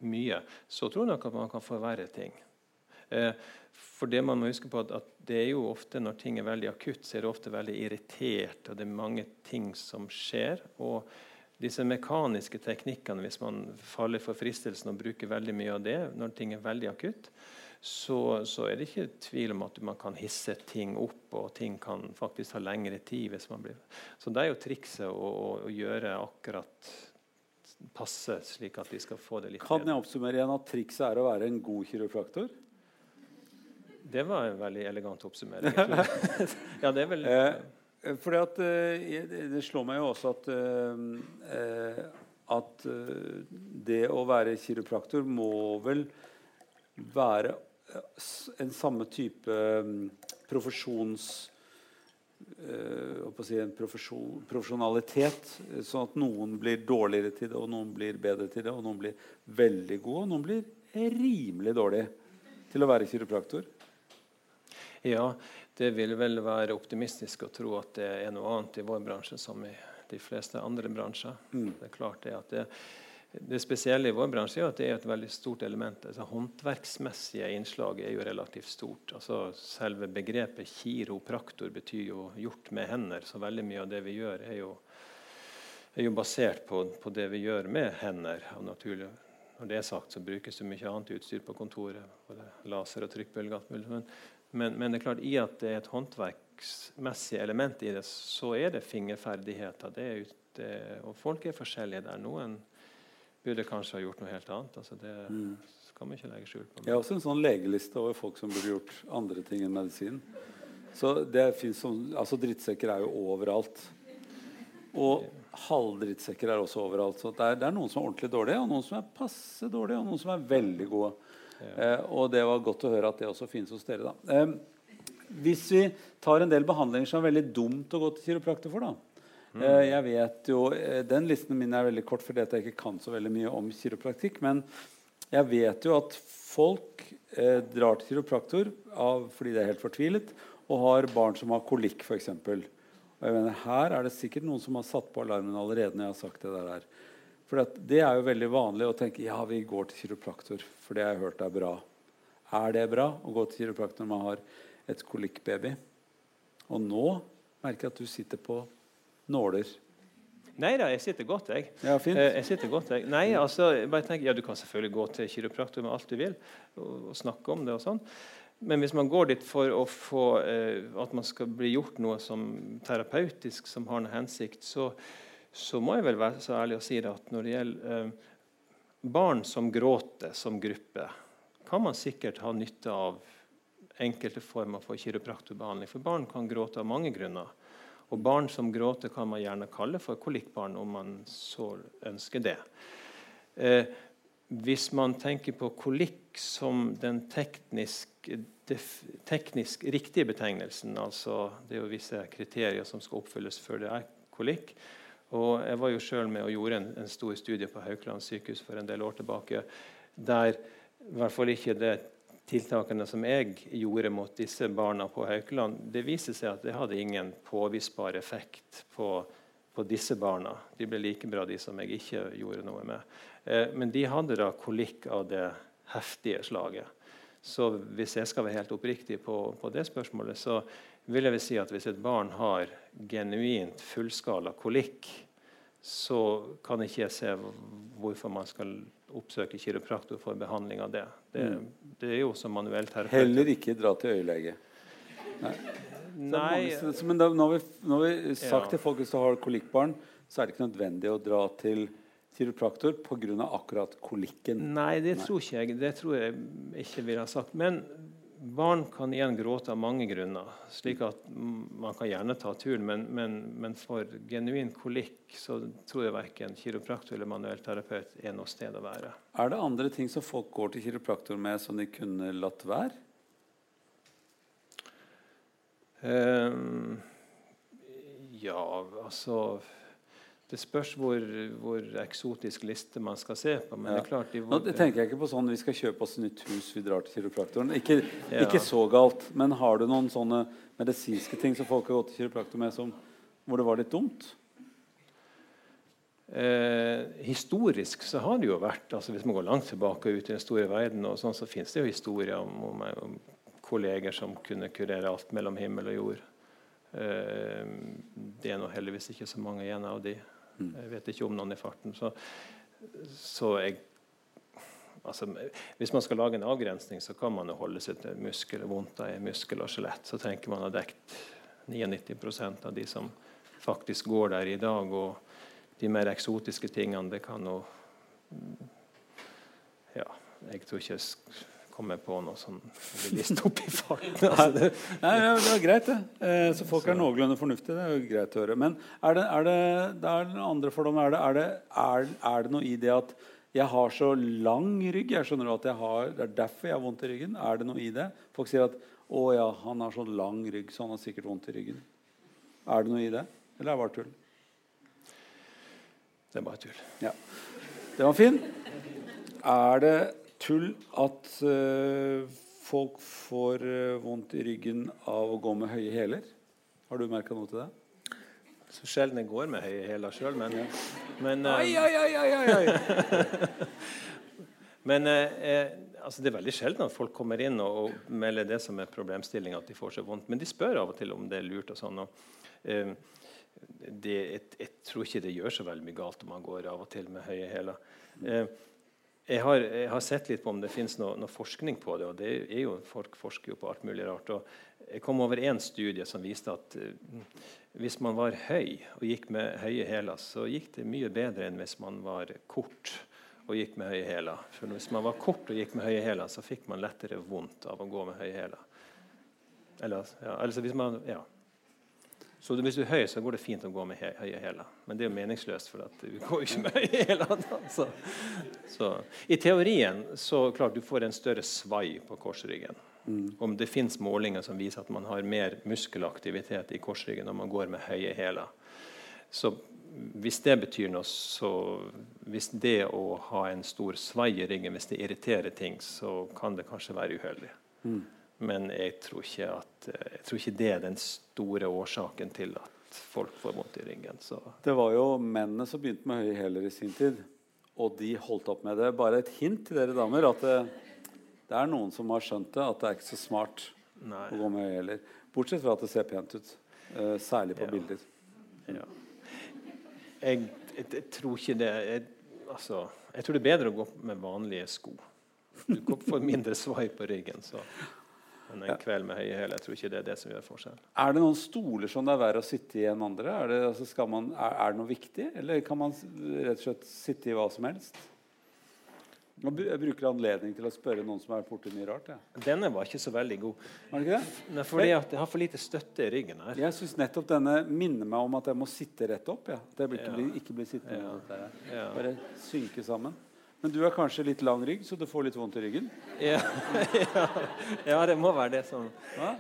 mye, så tror jeg nok at man kan forverre ting. Eh, for det man må huske på at, det er jo ofte Når ting er veldig akutt, så er det ofte veldig irritert, og det er mange ting som skjer. og disse mekaniske teknikkene, hvis man faller for fristelsen og bruker veldig mye av det når ting er veldig akutt, så, så, er det ikke tvil om at man kan hisse ting opp, og ting kan faktisk ta lengre tid. hvis man blir... Så det er jo trikset å, å gjøre akkurat passe, slik at de skal få det litt Kan jeg oppsummere igjen at trikset er å være en god kiropraktor? Det var en veldig elegant oppsummering. ja, det er vel... Eh, fordi at eh, Det slår meg jo også at, eh, at det å være kiropraktor må vel være en samme type profesjons uh, si en profesjon, profesjonalitet. Sånn at noen blir dårligere til det, og noen blir bedre til det. Og noen blir veldig gode, og noen blir rimelig dårlige til å være kiropraktor. Ja, det vil vel være optimistisk å tro at det er noe annet i vår bransje som i de fleste andre bransjer. Mm. Det er klart det at det, det spesielle i vår bransje er at det er et veldig stort element. Altså, håndverksmessige innslag er jo relativt stort. Altså, selve begrepet kiropraktor betyr jo 'gjort med hender'. Så veldig mye av det vi gjør, er jo, er jo basert på, på, det vi gjør med hender. Og naturlig, når det er sagt, så brukes det mye annet utstyr på kontoret. Både laser og trykkbølger. Men, men, det er klart, i at det er et håndverksmessig element i det, så er det fingerferdigheter. Det er ute, og folk er forskjellige der. Noen burde kanskje ha gjort noe helt annet. Altså det mm. skal man ikke legge skjul på. Jeg har også en sånn legeliste over folk som burde gjort andre ting enn medisin. Så det som, altså Drittsekker er jo overalt. Og halvdrittsekker er også overalt. Så det er, det er, noen som er ordentlig dårlige, og noen som er passe dårlige, og noen som er veldig gode. Eh, og det var godt å høre at det også finnes hos dere. da. Eh, hvis vi tar en del behandlinger som er veldig dumt å gå til kiropraktor for, da. Mm. Eh, jeg vet jo, eh, Den listen min er veldig kort fordi jeg ikke kan så veldig mye om kiropraktikk. Men jeg vet jo at folk eh, drar til kiropraktor av, fordi de er helt fortvilet, og har barn som har kolikk f.eks. Her er det sikkert noen som har satt på alarmen allerede. når jeg har sagt det der. For det er jo veldig vanlig å tenke ja, vi går til kiropraktor, for det har jeg hørt er bra. Er det bra å gå til kiropraktor når man har et kolikkbaby? Og nå merker jeg at du sitter på nåler. Nei da, jeg sitter godt, jeg. Ja, fint. Eh, jeg sitter godt, jeg. Nei, altså, bare tenk, ja, Du kan selvfølgelig gå til kiropraktor med alt du vil og, og snakke om det. og sånn. Men hvis man går dit for å få eh, at man skal bli gjort noe som terapeutisk som har noe hensikt, så, så må jeg vel være så ærlig å si det at når det gjelder eh, barn som gråter som gruppe, kan man sikkert ha nytte av enkelte former for kiropraktorbehandling. For barn kan gråte av mange grunner. Og barn som gråter, kan man gjerne kalle for kolikkbarn, om man så ønsker det. Eh, hvis man tenker på kolikk som den teknisk, teknisk riktige betegnelsen, altså det er jo visse kriterier som skal oppfylles før det er kolikk, og jeg var jo selv med og gjorde en, en stor studie på Haukeland sykehus for en del år tilbake, der i hvert fall ikke det tiltakene som jeg gjorde mot disse barna på Haukeland, det viser seg at det hadde ingen påvisbar effekt på, på disse barna. De ble like bra, de som jeg ikke gjorde noe med. Eh, men de hadde da kolikk av det heftige slaget. Så hvis jeg skal være helt oppriktig på, på det spørsmålet, så vil jeg si at hvis et barn har genuint fullskala kolikk, så kan ikke jeg se hvorfor man skal oppsøke kiropraktor for behandling av det. Det, mm. det er jo også manuell terapeut. Heller ikke dra til øyelege. Nei. Nei. Men da, når, vi, når vi sagt ja. til folk som har kolikkbarn, så er det ikke nødvendig å dra til kiropraktor pga. akkurat kolikken. Nei, det tror ikke jeg. Det tror jeg ikke ville ha sagt. Men barn kan igjen gråte av mange grunner. slik at Man kan gjerne ta turen, men, men, men for genuin kolikk så tror jeg verken kiropraktor eller manuellterapeut er noe sted å være. Er det andre ting som folk går til kiropraktor med, som de kunne latt være? Um, ja, altså det spørs hvor, hvor, eksotisk liste man skal se på. men ja. det er klart... De, Nå det tenker jeg ikke på sånn vi skal kjøpe oss nytt hus, vi drar til kiropraktoren. Ikke, ja. ikke, så galt. Men har du noen sånne medisinske ting som folk har gått til kiropraktor med, som, hvor det var litt dumt? Eh, historisk så har det jo vært altså Hvis man går langt tilbake ut i den store verden, og sånn, så finnes det jo historier om, om, om kolleger som kunne kurere alt mellom himmel og jord. Eh, det er nå heldigvis ikke så mange igjen av de. Jeg vet ikke om noen i farten. Så, så jeg altså, Hvis man skal lage en avgrensning, så kan man jo holde seg til muskel, vondt i muskel og skjelett. Så tenker man har dekt 99% av de som faktisk går der i dag. Og de mer eksotiske tingene, det kan jo Ja, jeg tror ikke kommer på noe som vil liste opp i farten. Altså, det, Nei, det er greit, det. Eh, så folk er noenlunde fornuftige. Det er jo greit å høre. Men er det, er det, det er den andre fordommen. Er det, er, det, er, er det noe i det at jeg har så lang rygg? Jeg skjønner at jeg har, Det er derfor jeg har vondt i ryggen. Er det noe i det? Folk sier at 'Å ja, han har så lang rygg, så han har sikkert vondt i ryggen'. Er det noe i det? Eller er det bare tull? det er bare tull. Ja. Det var fin. Er det tull at uh, folk får uh, vondt i ryggen av å gå med høye hæler? Har du merka noe til det? Så sjelden jeg går med høye hæler sjøl, men, men, uh, Ai, ai, ai, ai, ai, men eh, eh, altså det er veldig sjelden at folk kommer inn og, og melder det som er problemstillinga, at de får så vondt. Men de spør av og til om det er lurt. og sånn. Og, eh, det, jeg, jeg tror ikke det gjør så veldig mye galt om man går av og til med høye hæler. Eh, jeg, har, jeg har sett litt på om det finnes noe, noe forskning på det. og det er jo, Folk forsker jo på alt mulig rart. og Jeg kom over en studie som viste at uh, hvis man var høy og gikk med høye hæler, så gikk det mye bedre enn hvis man var kort og gikk med høye hæler. For hvis man var kort og gikk med høye hæler, så fikk man lettere vondt av å gå med høye hæler. Eller, ja, altså hvis man, ja. Så hvis du er høy, så går det fint å gå med høye hæler. Men det er jo meningsløst, for at du går ikke med høye hæler. da. Så. I teorien så klart du får en større svai på korsryggen. Om det fins målinger som viser at man har mer muskelaktivitet i korsryggen når man går med høye hæler. Så hvis det betyr noe, så Hvis det å ha en stor svai i ryggen hvis det irriterer ting, så kan det kanskje være uheldig. Men jeg tror, ikke at, jeg tror ikke det er den store årsaken til at folk får vondt i ryggen. Så Det var jo mennene som begynte med høye hæler i sin tid. Og de holdt opp med det. Bare et hint til dere damer at det, det er noen som har skjønt det, at det er ikke så smart nei. å gå med høye hæler. Bortsett fra at det ser pent ut. Uh, særlig på Ja. bilder. Ja. Jeg, jeg, jeg tror ikke det altså, jeg tror det er bedre å gå med vanlige sko. Du får mindre svai på ryggen. Så. Men en Ja. kveld med høye hæler jeg tror ikke det er det som gjør forskjell. Er det noen stoler som det er verre å sitte i enn andre? Er det, altså man, er, er det noe viktig, eller kan man rett og slett sitte i hva som helst? Jeg bruker anledning til å spørre noen som vært borti mye rart. Ja. Denne var ikke så veldig god. Var det ikke det? Fordi at jeg har for lite støtte i ryggen her. Jeg syns nettopp denne minner meg om at jeg må sitte rett opp. Ja. At jeg ikke, Ja. blir, ikke blir sittende. Ja. Bare synke sammen. Men du har kanskje litt lang rygg, så du får litt vondt i ryggen? Ja, ja, ja, det må være det som Ja?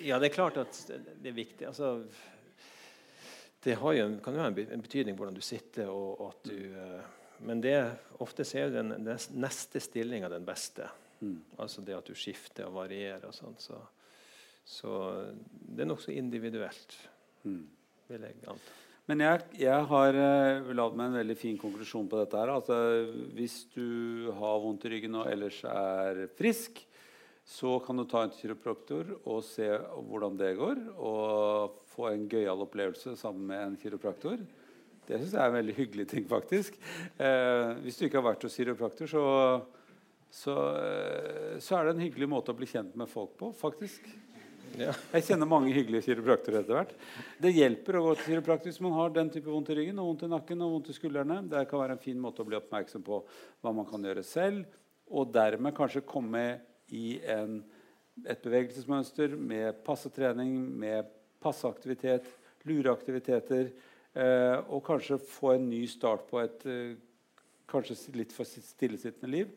Det er klart at det er viktig. Altså, det har jo, kan jo ha en be- en betydning hvordan du sitter. og, og at du, eh, men det, ofte så er jo den neste stillinga den beste. Mm. Altså det at du skifter og varierer og sånn. Så, så det er nokså individuelt, Mm. vil jeg anta. Men jeg, jeg har uh, lagd meg en veldig fin konklusjon på dette. her. Altså, hvis du har vondt i ryggen og ellers er frisk, så kan du ta en kiropraktor og se hvordan det går. Og få en gøyal opplevelse sammen med en kiropraktor. Det syns jeg er en veldig hyggelig ting, faktisk. Eh, hvis du ikke har vært hos kiropraktor, så, så, eh, så er det en hyggelig måte å bli kjent med folk på, faktisk. Jeg kjenner mange hyggelige kiropraktorer etter hvert. Det hjelper å gå til kiropraktor hvis man har den type vondt i ryggen og vondt i nakken og vondt i skuldrene. Det kan være en fin måte å bli oppmerksom på hva man kan gjøre selv, og dermed kanskje komme i en, et bevegelsesmønster med passe trening, med passe aktivitet, lure eh, og kanskje få en ny start på et eh, kanskje litt for stillesittende liv.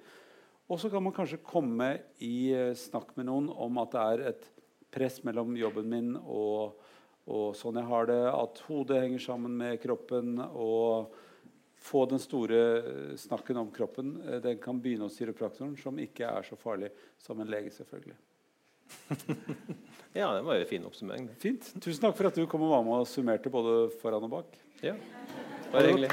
Og så kan man kanskje komme i eh, snakk med noen om at det er et press mellom jobben min og, og sånn jeg har det, at hodet henger sammen med kroppen, og få den store snakken om kroppen. eh, Den kan begynne hos kiropraktoren, som ikke er så farlig som en lege, selvfølgelig. ja, det var jo en fin oppsummering. Fint. Tusen takk for at du kom og var med og summerte både foran og bak. Ja, bare hyggelig.